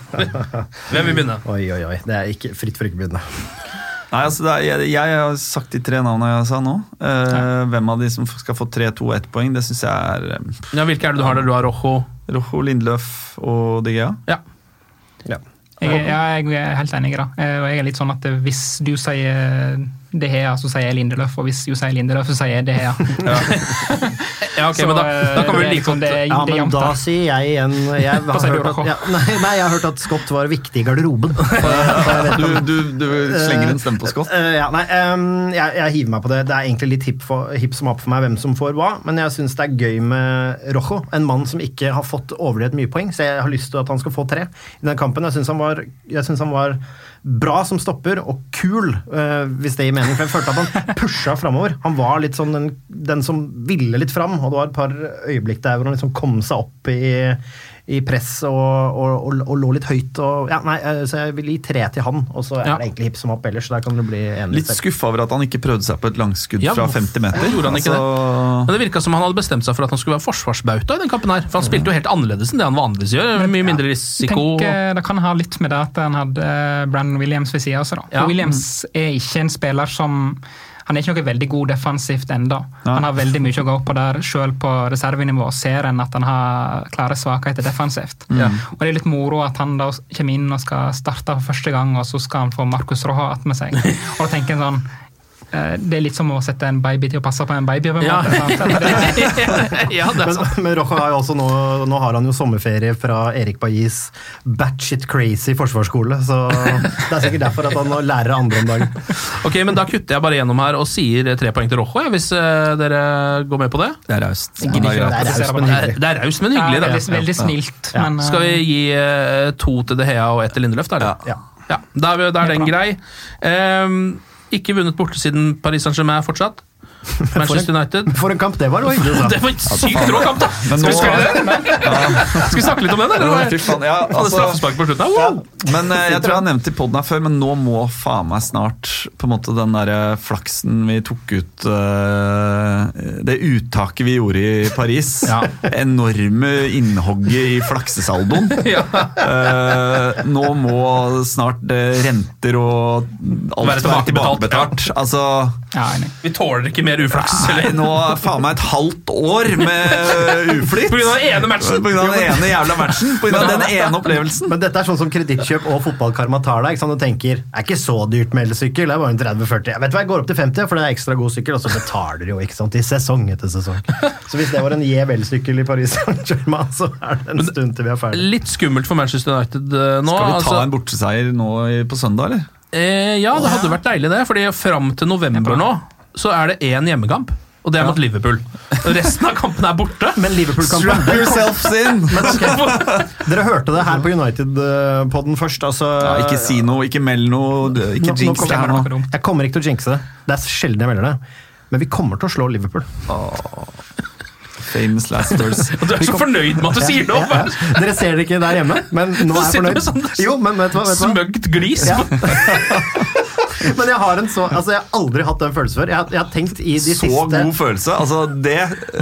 Hvem vil begynne? Oi, oi, oi. Det er ikke fritt for ikke å begynne. Nei, altså det er, jeg, jeg har sagt de tre navnene jeg sa nå. Eh, Hvem av de som skal få tre, to og ett poeng, det syns jeg er um, Ja, Hvilke er det du har der? Du har Rojo. Rojo, Lindløf og De Ja. Ja. Jeg, jeg, jeg er helt enig. da. Eh, Og jeg er litt sånn at hvis du sier De her, så sier jeg Lindeløf, og hvis du sier Lindeløf, så sier jeg det her. Ja, ok, Så, men da, da kan vi like liksom, godt det Ja, det men jevnt, da da. sier jeg igjen jeg har, hørt at, ja, nei, nei, jeg har hørt at Scott var viktig i garderoben. Du, du, du slenger en stemme på Scott. Uh, ja, nei, um, jeg, jeg hiver meg på det. Det er egentlig litt hipp, for, hipp som opp for meg hvem som får hva, men jeg syns det er gøy med Rojo. En mann som ikke har fått overdrevet mye poeng, så jeg har lyst til at han skal få tre i den kampen. Jeg syns han, var- jeg synes han var bra som stopper, og kul, eh, hvis det gir mening. For jeg følte at han pusha framover. Han var litt sånn den, den som ville litt fram, og det var et par øyeblikk der hvor han liksom kom seg opp i, i press og, og, og, og lå litt høyt. Og, ja, nei, eh, så jeg vil gi tre til han, og så er Ja. det egentlig hipp som happ ellers. så Der kan du bli enig. Litt skuffa over at han ikke prøvde seg på et langskudd Ja, fra 50 meter. gjorde han ikke Altså, Men Det virka som han hadde bestemt seg for at han skulle være forsvarsbauta i den kampen. her, For han spilte jo helt annerledes enn det han vanligvis gjør. Mye mindre risiko. Tenk, eh, det kan ha litt med det at han hadde Brandon Williams ved sida av seg. da. Ja. For Williams er ikke en spiller som han er ikke noe veldig god defensivt ennå. Han har veldig mye å gå på der, selv på reservenivå ser en at han har klare svakheter defensivt. Og Det er litt moro at han da kommer inn og skal starte for første gang, og så skal han få Markus Roja attmed seg. Og da tenker en sånn Det er litt som å sette en baby til å passe på en baby. på en Ja. måte. ja, det er sant. Men, men Rojo har jo også nå, nå har han jo sommerferie fra Erik Bajis batshit crazy forsvarsskole, så det er sikkert derfor at han lærer andre om dagen. Ok, men Da kutter jeg bare gjennom her og sier tre poeng til Rocha, hvis eh, dere går med på det. det er raust. Ja, det er raust, men hyggelig. det. Det er, det raust, men hyggelig. Ja, da. veldig, veldig snilt. Men, eh, Skal vi gi eh, to til De Hea og ett til Lindeløf? Da? Ja. Ja, da er, vi, da er den grei. Ehm, ikke vunnet borte siden Paris Saint-Germain fortsatt. Manchester United. For en kamp det var, det var. Det var en sykt rå kamp, da! Men Skal vi? Skal vi snakke litt om den, eller? Faen, ja, altså- straffespark på slutten Wow. Ja, Men eh, jeg tror jeg har nevnt i poden her før, men nå må faen meg snart på en måte den der flaksen vi tok ut eh, Det uttaket vi gjorde i Paris. Ja. Enorme innhogget i flaksesaldoen. Ja. Eh, nå må snart renter og alt Være være betalt tilbakebetalt. Altså, ja. Vi tåler ikke mer uflaks? Nei, Eller? nå faen meg et halvt år med uflyt. På grunn av den ene matchen. På grunn av den ene jævla matchen. På grunn av den ene opplevelsen. Men dette er sånn som kredittkjøp og fotballkarma tar deg. Du tenker det er ikke så dyrt med elsykkel, det er bare en 30-40. Jeg vet hva, jeg går opp til 50 for det er ekstra god sykkel, og så betaler du jo ikke sant, i sesong etter sesong. Så hvis det var en Jev elsykkel i Paris Saint-Germain, så er det en stund til vi er ferdig. Litt skummelt for Manchester United eh, nå. Skal vi ta altså. en borteseier nå på søndag, eller? Eh, ja, det hadde vært deilig det, fordi fram til november nå så er det én hjemmekamp. Og det er mot Liverpool. Resten av kampene er borte. Men Liverpool-kampen Strap yourselves in! Men okay. Dere hørte det her på United-podden først. Altså, Ja, ikke si noe, ikke meld noe, ikke jinx det her nå. Jeg kommer ikke til å jinxe det. Det er sjelden jeg melder det. Men vi kommer til å slå Liverpool. Famous last words. Du er så fornøyd med at du sier det Ja, opp! ja. Dere ser det ikke der hjemme, men nå er jeg fornøyd. sånn Jo, men vet du hva? Vet du hva? Smøgt glis. Ja. Men jeg har en så Altså, jeg har aldri hatt den følelsen før. Jeg har, jeg har tenkt i de Så siste god følelse. Altså, det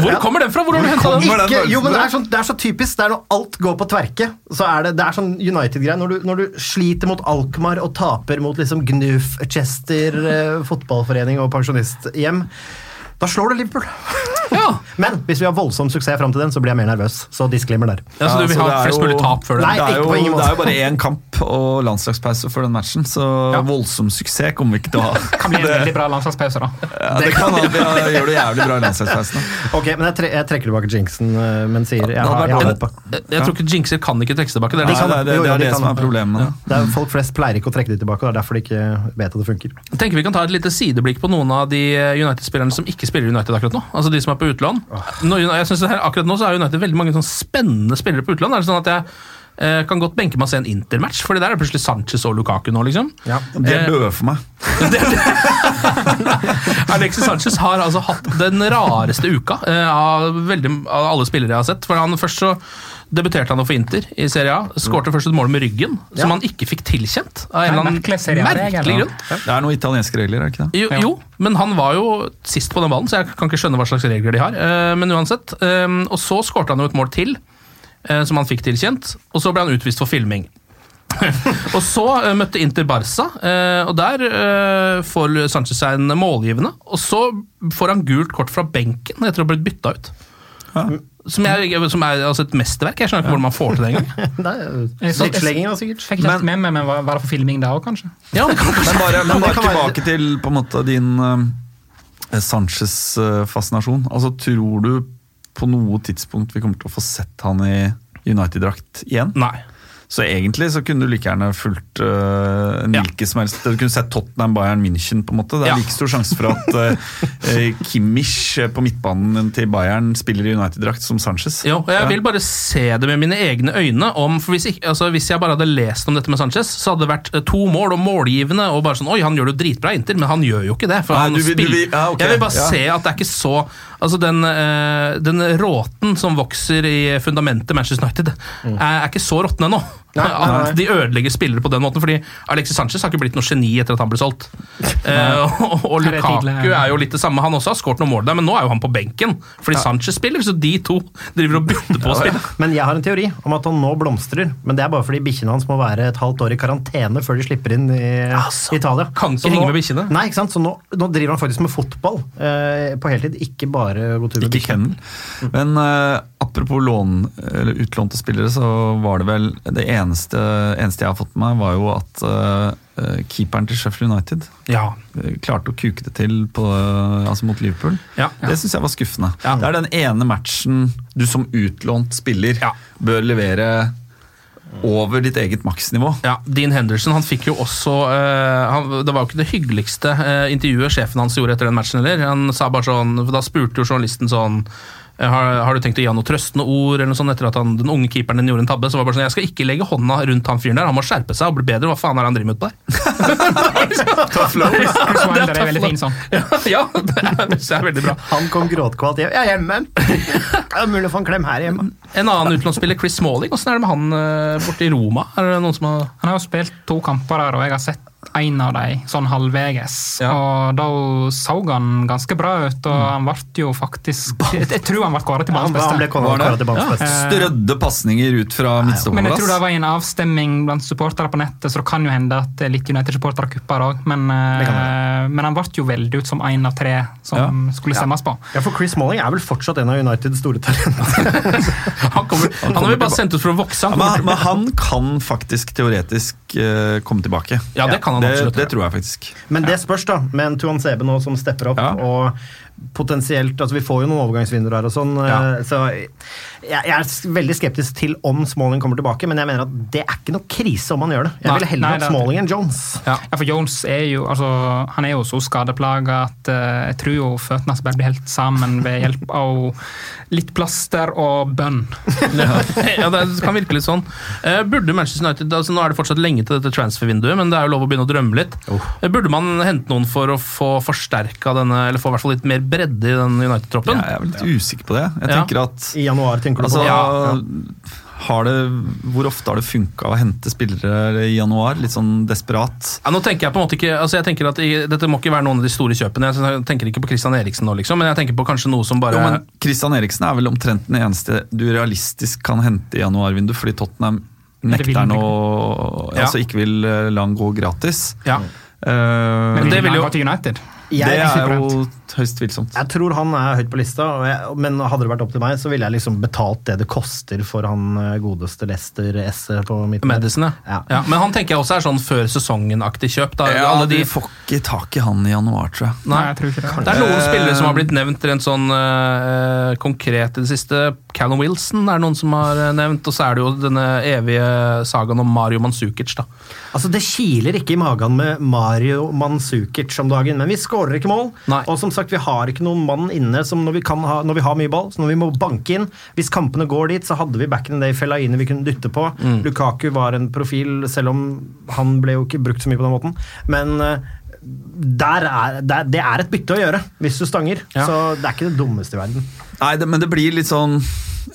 Hvor kommer den fra? Hvor har du henta den? ikke, jo, men det er, sånn, det er så typisk. Det er når alt går på tverke. Så er det, det er sånn United-greie. Når, du- når du sliter mot Alkmaar og taper mot liksom Gnuf, Chester, eh, fotballforening og pensjonisthjem, da slår du Liverpool. Ja. Men hvis vi har voldsom suksess fram til den, så blir jeg mer nervøs. Så disclaimer der. Ja, så du vil ha flest mulig tap før Nei, det? er, jo, på ingen måte. det er jo bare én kamp og landslagspause for den matchen, så Ja. voldsom suksess kommer vi ikke til å ha. Kan bli en veldig bra landslagspause, da. Ja, det kan ha, vi gjør det jævlig bra i landslagspausen. Ok, men jeg, tre jeg trekker tilbake jinxen, eh, men sier jeg, har- jeg har en- håp på. Jeg tror ikke jinxer kan ikke trekkes tilbake. Det er Nei, det. er- er som er problemet. det. Er, folk flest pleier ikke å trekke de tilbake, og det er derfor de ikke vet at det funker. Jeg tenker Vi kan ta et lite sideblikk på noen av de eh, United-spillerne som ikke spiller i United akkurat nå. Altså de som er på utlån. Jeg synes her, akkurat nå så er United veldig mange sånn spennende spillere på utlån. Er det sånn at jeg eh, kan godt benke meg og se en Intermatch, Fordi der er det plutselig Sanchez og Lukaku nå, liksom. Det Eh, er døde for meg. Alexis Sanchez har altså hatt den rareste uka eh, av, veldig, av alle spillere jeg har sett. For han Først så debuterte han for Inter i Serie A. Skårte først et mål med ryggen, som han ikke fikk tilkjent. Av en eller annen merkelig grunn. Det er noen italienske regler, er det ikke det? Jo, jo, men han var jo sist på den ballen, så jeg kan ikke skjønne hva slags regler de har. Eh, Men uansett. eh, Og så skårte han jo et mål til, eh, som han fikk tilkjent. Og så ble han utvist for filming. og så møtte Inter Barca, eh, og der får Sanchez seg en målgivende. Og så får han gult kort fra benken etter å ha blitt bytta ut. Som, jeg, som er altså et mesterverk. Jeg skjønner ikke hvordan man får til det engang. Da, sikkert. Fikk ikke helt med meg, men var var det for filming da òg, kanskje? Ja, men, kan Men bare, men bare være- tilbake til på en måte din uh, Sanchez-fascinasjon. Altså, tror du på noe tidspunkt vi kommer til å få sett han i United-drakt igjen? Nei. Så egentlig så kunne du like gjerne fulgt uh, en Ja. som helst Du kunne sett Tottenham, Bayern München. på en måte. Det er Ja. like stor sjanse for at uh, Kimmich på midtbanen til Bayern spiller i United-drakt som Sanchez. Jo, og jeg vil bare se det med mine egne øyne. Om, for hvis, ikke, altså, hvis jeg bare hadde lest om dette med Sanchez, så hadde det vært to mål og målgivende. og bare sånn, Oi, han gjør det jo dritbra Inter, men han gjør jo ikke det. For Nei, han du spiller. du spiller- ja, okay. Jeg vil bare ja. se at det er ikke så Altså, den, eh, den råten som vokser i fundamentet Manchester United, er, er ikke så råtten ennå. Nei, nei, nei. At de ødelegger spillere på den måten. Fordi Alexis Sanchez har ikke blitt noe geni etter at han ble solgt. Eh, og, og Lukaku er jo litt det samme. Han også har skåret noen mål der, men nå er jo han på benken fordi Sanchez spiller, så de to driver og bytter på å spille. Men jeg har en teori om at han nå blomstrer. Men det er bare fordi bikkjene hans må være et halvt år i karantene før de slipper inn i Altså, Italia. kan ikke Så henge nå- med bikkjene. Nei, ikke sant? Så nå, nå driver han faktisk med fotball eh, på heltid, ikke bare gå tur med Ikke bikkjene. Men eh, apropos lån, eller utlånte spillere, så var det vel Det eneste, eneste jeg har fått med meg, var jo at uh, keeperen til Sheffield United Ja. eh, klarte å kuke det til på, altså mot Liverpool. Ja. Det syns jeg var skuffende. Det er den ene matchen du som utlånt spiller bør levere over ditt eget maksnivå. Ja, Dean Henderson han fikk jo også uh, han, Det var jo ikke det hyggeligste uh, intervjuet sjefen hans gjorde etter den matchen heller. Han sa bare sånn, for Da spurte jo journalisten sånn har, har du tenkt å gi han noe trøstende ord eller noe sånt etter at han, den unge keeperen din gjorde en tabbe? Så var det bare sånn, Jeg skal ikke legge hånda rundt han fyren der, han må skjerpe seg og bli bedre. Hva faen er det han driver med utpå der? Tough love. Det er veldig fin sånn. Ja, ja det, er, det er veldig bra. Han kom gråtkvalt hjem. Jeg er hjemme! Det er mulig å få en klem her hjemme. En annen utenlandsspiller, Chris Smalling, åssen er det med han eh, borte i Roma? Er det noen som har Han har jo spilt to kamper der, og jeg har sett en av dem, sånn halvveges. Og da så han ganske bra ut, og han ble jo faktisk Jeg, jeg tror han ble kåret til banens Han han beste. kåret- kåret til banens beste. Eh, Strødde pasninger ut fra Men jeg tror det var en avstemning blant supportere på nettet, så det kan jo hende at litt United-supportere kupper òg. Men, Det eh, men han ble jo veldig ut som én av tre som skulle stemmes på. Ja, for Chris Smalling er vel fortsatt en av Uniteds store talenter. Han, kommer, han har vi bare sendt ut for å vokse. Han men, men han kan faktisk teoretisk uh, komme tilbake. Ja, det kan han det, absolutt Det tror jeg faktisk. Men det spørs, da, med en Tuan Sebe nå som stepper opp, og potensielt altså Vi får jo noen overgangsvinduer her og sånn, eh, så jeg, jeg er veldig skeptisk til om Smalling kommer tilbake, men jeg mener at det er ikke noe krise om han gjør det. Jeg ville heller hatt Smalling enn Jones. Ja. for Jones er jo, altså, han er jo så skadeplaga at uh, jeg tror jo føttene hans bare blir helt sammen ved hjelp av litt plaster og bønn. ja, det kan virke litt sånn. Uh, burde Manchester United, altså Nå er det fortsatt lenge til dette transfer-vinduet, men det er jo lov å begynne å drømme litt. Eh, burde man hente noen for å få forsterka denne, eller få i hvert fall litt mer bredde i den United-troppen? Jeg er litt usikker på det. Jeg Ja. tenker at I januar, tenker du altså, på? Ja, Har det, hvor ofte har det funka å hente spillere i januar? Litt sånn desperat. Ja, nå tenker jeg på en måte ikke, altså jeg tenker at jeg, Dette må ikke være noen av de store kjøpene. Jeg tenker ikke på Christian Eriksen nå, liksom, men jeg tenker på kanskje noe som bare Jo, men Christian Eriksen er vel omtrent den eneste du realistisk kan hente i januarvinduet, fordi Tottenham nekter han han å Ja. Altså ikke vil eh, la han gå gratis. Ja. Uh, Men vil jo- gå til United. Jeg det er er jo høyst tvilsomt. Jeg tror han er høyt på lista, og jeg, men hadde det vært opp til meg, så ville jeg liksom betalt det det koster for han eh, godeste Lester S på midten. Medicine, ja. Ja. Men han tenker jeg også er sånn før sesongen-aktig kjøp. Da. Ja, Alle de de, får ikke tak i han i januar, tror jeg. Nei, jeg tror ikke det. Det er noen spillere som har blitt nevnt rent sånn eh, konkret i det siste. Callum Wilson er det noen som har nevnt, og så er det jo denne evige sagaen om Mario Mansukic, da. Altså, Det kiler ikke i magen med Mario Mansukic om dagen, men vi skårer ikke mål. Nei. Og som sagt, vi har ikke noen mann inne som når vi, kan ha, når vi har mye ball, så når vi må banke inn Hvis kampene går dit, så hadde vi back in the day Fellaini vi kunne dytte på. Mm. Lukaku var en profil, selv om han ble jo ikke brukt så mye på den måten. Men eh, der er, der, det er et bytte å gjøre hvis du stanger. Ja. Så det er ikke det dummeste i verden. Nei, det, men det blir litt sånn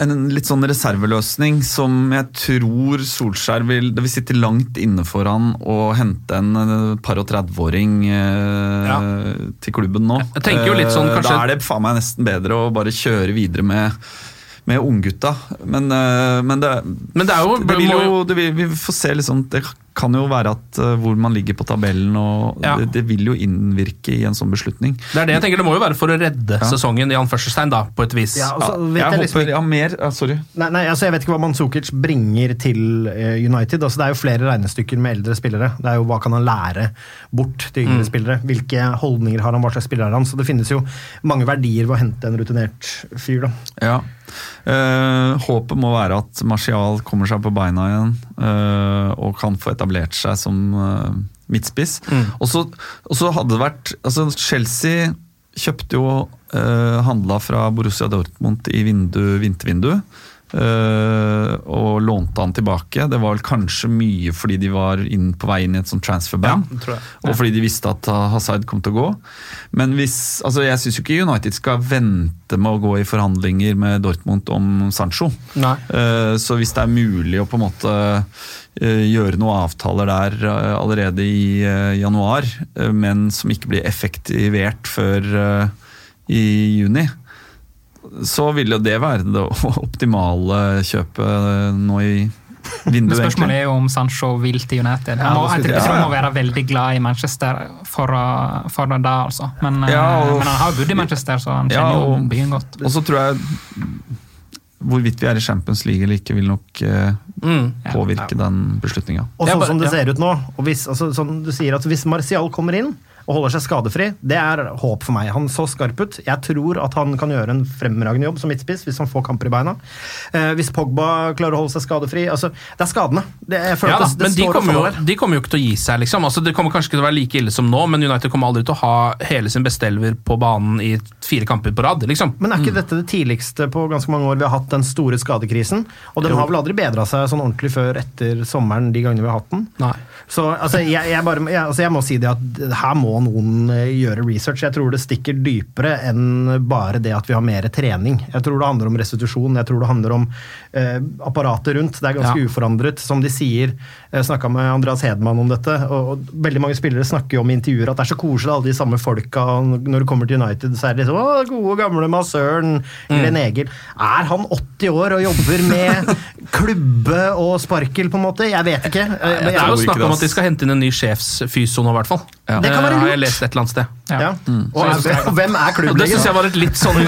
en litt sånn reserveløsning som jeg tror Solskjær vil Det vil sitte langt inne for han å hente en eh, par og 30-åring eh, Ja. til klubben nå. Jeg tenker jo litt sånn, Eh, kanskje- Da er det faen meg nesten bedre å bare kjøre videre med med unggutta. Men, eh, men, det, Men det er jo, det vil jo det vil, Vi får se liksom Det kan jo være at eh, hvor man ligger på tabellen, og Ja. det, det vil jo innvirke i en sånn beslutning. Det er det jeg tenker, det må jo være for å redde Ja. sesongen i anførselstegn, da, på et vis. Ja, jeg jeg liksom håper Ja, mer Sorry. Nei, nei, altså Jeg vet ikke hva Manzukic bringer til eh, United. altså Det er jo flere regnestykker med eldre spillere. Det er jo Hva kan han lære bort til yngre spillere? Hvilke holdninger har han? Hva slags spiller er han? Så det finnes jo mange verdier ved å hente en rutinert fyr. da. Ja. Uh, håpet må være at Martial kommer seg på beina igjen uh, og kan få etablert seg som eh, midtspiss. Og så og så hadde det vært altså Chelsea kjøpte jo uh, handla fra Borussia Dortmund i vindu, vintervindu. Uh, og lånte han tilbake. Det var vel kanskje mye fordi de var inn på vei inn i et sånt transferband. Ja. Og fordi de visste at uh, Hazard kom til å gå. Men hvis, altså jeg syns ikke United skal vente med å gå i forhandlinger med Dortmund om Sancho. Eh, Så hvis det er mulig å på en måte eh, gjøre noen avtaler der eh, allerede i eh, januar, eh, men som ikke blir effektivert før eh, i juni, så vil jo det være det optimale kjøpet nå i Men vinduet. spørsmålet er jo om Sancho vil til United. Han må, det skal- jeg tror han ja, må være veldig glad i Manchester for, å- for det, altså. Men, eh, Ja, og- men han har jo bodd i Manchester, så han Ja, kjenner jo byen godt. Og så tror jeg hvorvidt vi er i Champions League eller ikke, vil nok eh, Mm. påvirke den beslutninga. Og sånn som det ser ut nå, og hvis, altså, sånn du sier at hvis Martial kommer inn og holder seg skadefri, det er håp for meg. Han så skarp ut. Jeg tror at han kan gjøre en fremragende jobb som midtspiss hvis han får kamper i beina. Eh, hvis Pogba klarer å holde seg skadefri altså, Det er skadene. Det, jeg føler Ja, da, det, det men de kommer, jo, de kommer jo ikke til å gi seg, liksom. Altså, det kommer kanskje ikke til å være like ille som nå, men United kommer aldri til å ha hele sin bestelver på banen i fire kamper på rad, liksom. Men er ikke dette det tidligste på ganske mange år vi har hatt den store skadekrisen? Og den Jo. har vel aldri bedra seg sånn ordentlig før etter sommeren de gangene vi har hatt den. Nei. Så altså, jeg, jeg, bare, jeg, altså, jeg må si det at her må noen eh, gjøre research. Jeg tror det stikker dypere enn bare det at vi har mer trening. Jeg tror det handler om restitusjon, jeg tror det handler om eh, apparatet rundt. Det er ganske Ja. uforandret. Som de sier, jeg snakka med Andreas Hedman om dette, og, veldig mange spillere snakker jo om i intervjuer at det er så koselig, alle de samme folka. og Når du kommer til United, så er det liksom Å, gode, gamle massøren Glenn Egil. Er han 80 år og jobber med klubbe og sparkel, på en måte? Jeg vet ikke. Jeg Det er jo snakk om at de skal hente inn en ny sjefsfyso nå, i hvert fall. Ja. Det kan være lurt. Har jeg lest et eller annet sted. Ja. Og, og hvem er Og det klubblegen? syns jeg var et litt sånn,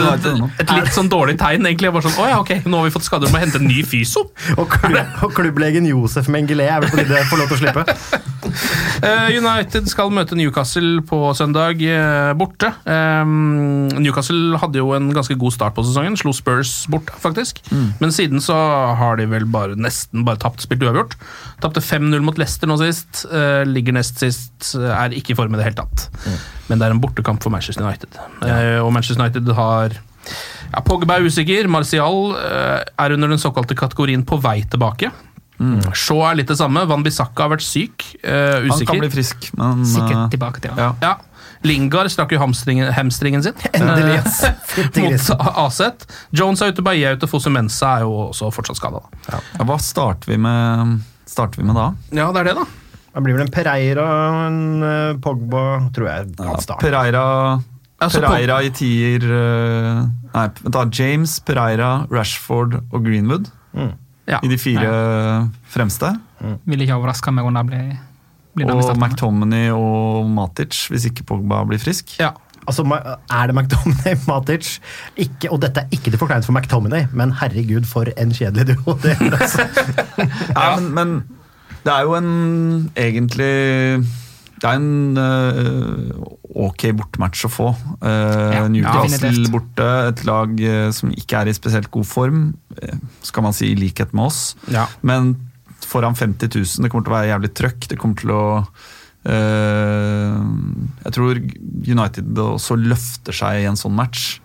et litt sånn dårlig tegn. egentlig. Bare sånn, å ja, ok, Nå har vi fått skader, må hente en ny fyso. Og, klubb, og klubblegen Josef Mengele er vel på tide å få lov til å slippe. Eh, United skal møte Newcastle på søndag eh, borte. Newcastle hadde jo en ganske god start på sesongen. Slo Spurs bort, faktisk. Men siden så har de vel bare nesten bare tapt, spilt uavgjort. Tapte 5-0 mot Leicester nå sist. eh, ligger nest sist, er ikke i form i det hele tatt. Men det er en bortekamp for Manchester United. Ja. og Manchester United har ja, Pogba er usikker. Martial eh, er under den såkalte kategorien på vei tilbake. Shaw er litt det samme. Van Bissaka har vært syk. usikker. Han kan bli frisk, men Sikkert eh, tilbake til ja. Ja. Lingard strakk jo hamstringen, hamstringen sin Endelig, yes. mot. Aset. Jones er ute, Bailly er ute, Fosse Mensa er jo også fortsatt skada. Ja, Hva starter vi med, starter vi med da? Ja, det er det, da. Da blir vel en Pereira og en eh, Pogba, tror jeg. Ja. Pereira, Altså, Pereira i tier eh, Nei, vent da, James, Pereira, Rashford og Greenwood Ja. i de fire fremste. Vil ikke overraske meg om det blir, blir Og. McTominay og Matic, hvis ikke Pogba blir frisk. Ja. Altså, Er det McTominay, Matic? Ikke, og dette er ikke til forkleinelse for McTominay, men herregud, for en kjedelig duo. Det, altså. Ja, men, men det er jo en egentlig Det er en uh, ok bortematch å få. Uh, Ja, Newcastle borte, et lag uh, som ikke er i spesielt god form, skal man si i likhet med oss. Ja. Men foran 50 000, det kommer til å være jævlig trøkk. Det kommer til å Jeg tror United også løfter seg i en sånn match.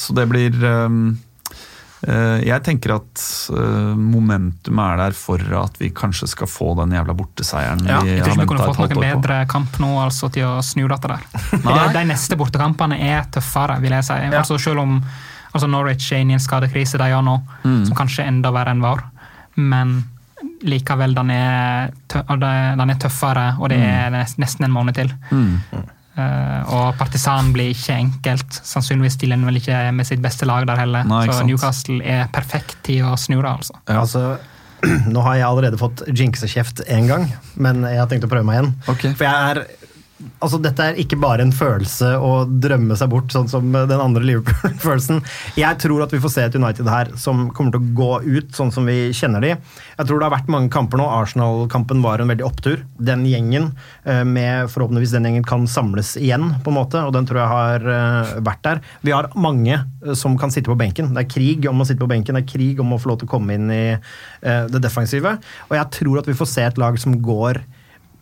Så det blir Jeg tenker at eh, momentumet er der for at vi kanskje skal få den jævla borteseieren. Ja, vi Jeg tror ikke vi kunne fått noen bedre kamp nå altså, til å snu dette der. De, de neste bortekampene er tøffere, vil jeg si. Altså, selv om altså Norwich er inne i en skadekrise de gjør nå, Mm. som kanskje er enda verre enn vår, men likevel, den er, tø den er tøffere, og det er nesten en måned til. Mm. Eh, og Partisan blir ikke enkelt. Sannsynligvis stiller han vel ikke med sitt beste lag der heller. Nei, så. Newcastle er perfekt til å snu det, altså. Altså, nå har jeg allerede fått jinxekjeft én gang, men jeg har tenkt å prøve meg igjen. Okay. For jeg er Altså, dette er ikke bare en følelse å drømme seg bort, sånn som den andre Liverpool-følelsen. Jeg tror at vi får se et United her som kommer til å gå ut sånn som vi kjenner de. Jeg tror det har vært mange kamper nå. Arsenal-kampen var en veldig opptur. Den gjengen, eh, med forhåpentligvis den gjengen, kan samles igjen, på en måte, og den tror jeg har eh, vært der. Vi har mange eh, som kan sitte på benken. Det er krig om å sitte på benken, det er krig om å få lov til å komme inn i det defensive. Og jeg tror at vi får se et lag som går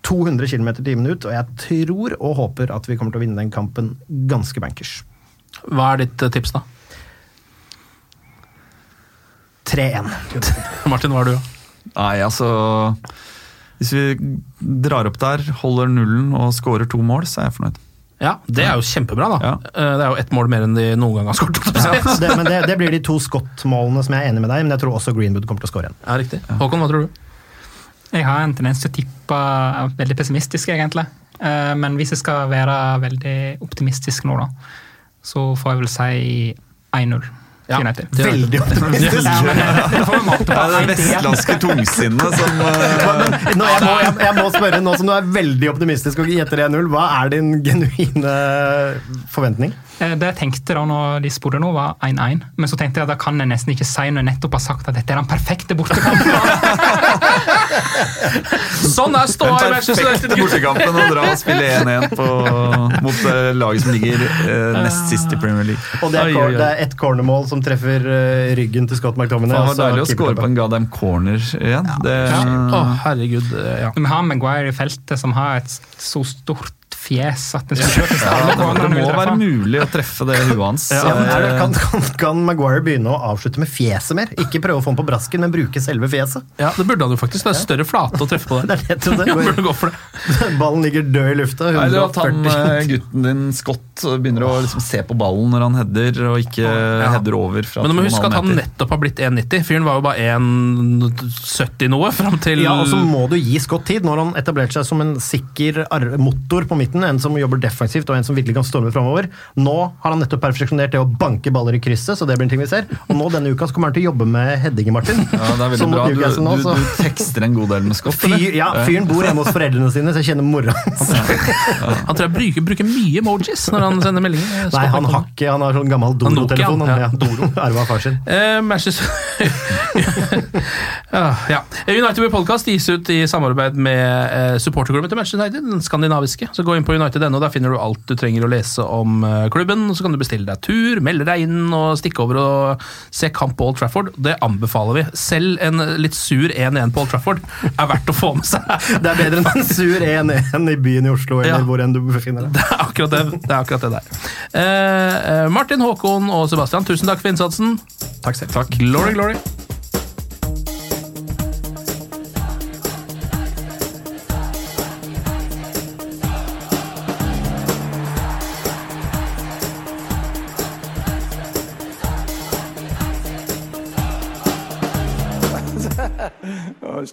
200 km i timen ut, og jeg tror og håper at vi kommer til å vinne den kampen ganske bankers. Hva er ditt eh, tips, da? 3-1. Martin, hva er du? Nei, altså Hvis vi drar opp der, holder nullen og scorer to mål, så er jeg fornøyd. Ja, Det er jo kjempebra, da. Ja. Eh, Det er jo ett mål mer enn de noen gang har skåret. Ja, det, men det, det blir de to Scott-målene som jeg er enig med deg men jeg tror også Greenwood kommer til å skåre igjen. Ja, riktig. Håkon, hva tror du? Jeg har en tendens til å tippe veldig pessimistisk, egentlig. Eh, Men hvis jeg skal være veldig optimistisk nå, da, så får jeg vel si 1-0 Ja. Veldig optimistisk. Ja, det, vi måte Det på. er det vestlandske tungsinnet som eh, Nå, jeg, må, jeg, jeg må spørre, nå som du er veldig optimistisk og gjetter 1-0, hva er din genuine forventning? Eh, Det jeg tenkte da når de spurte nå, var 1-1. Men så tenkte jeg at da kan jeg nesten ikke si når jeg nettopp har sagt at dette er den perfekte bortekampen. Sånn er ståa i Manchester United! bortekampen og dra og spille 1-1 på- mot eh, laget som ligger eh, nest sist i Premier League. Og det er, Oi, oi, oi. det er ett cornermål som treffer eh, ryggen til Scott McTominay. Det så var deilig å score på. en goddamn corner igjen. Det, Å, herregud. eh, Ja. Vi har Maguire i feltet som har et så stort fjes at det skulle treffe Ja, alle det, cornerne det må være mulig å treffe det huet hans. Ja, men det, kan, kan, kan Maguire begynne å avslutte med fjeset mer? Ikke prøve å få den på brasken, men bruke selve fjeset? Ja, Det burde han jo faktisk. Det er større flate å treffe på der. Det er det. Burde gå for det. Ballen ligger død i lufta. Nei, det at han, 140. eh, gutten din, Scott, begynner å liksom se på ballen når han header, og ikke Ja. header over fra Men du må huske at han meter. nettopp har blitt 1,90. Fyren var jo bare 1,70 noe fram til Ja, og så må du gi Scott tid. Når han etablerte seg som en sikker motor på midten, en som jobber defensivt og en som virkelig kan storme framover. Nå har han nettopp perfeksjonert det å banke baller i krysset, så det blir en ting vi ser. Og nå denne uka så kommer han til å jobbe med headinger, Martin. Ja, det er veldig bra. Du, nå, du, så- du tekster en god del med Scott. eller? Fyr, ja, fyren bor hjemme hos foreldrene sine, så jeg kjenner mora hans. Han tror jeg bruker, bruker mye emojis når han sender meldinger. Nei, han har ikke, han har sånn gammel Doro-telefon. Ja. Doro, Arva av far sin. Eh, Manchester ja, ja. United Way Podcast gis ut i samarbeid med eh, supporterklubben til Manchester United, den skandinaviske. Så Gå inn på United.no, der finner du alt du trenger å lese om eh, klubben. Så kan du bestille deg tur, melde deg inn og stikke over og se kamp på Old Trafford. Det anbefaler vi. Selv en litt sur 1-1 på Old Trafford er verdt å få med seg. Det er bedre enn en sur 1-1 i byen i Oslo, eller Ja. hvor enn du befinner deg. Det er akkurat det, det, er akkurat det der. Eh, eh, Martin, Håkon og Sebastian, tusen takk for innsatsen. Takk selv. Takk. Glory, glory.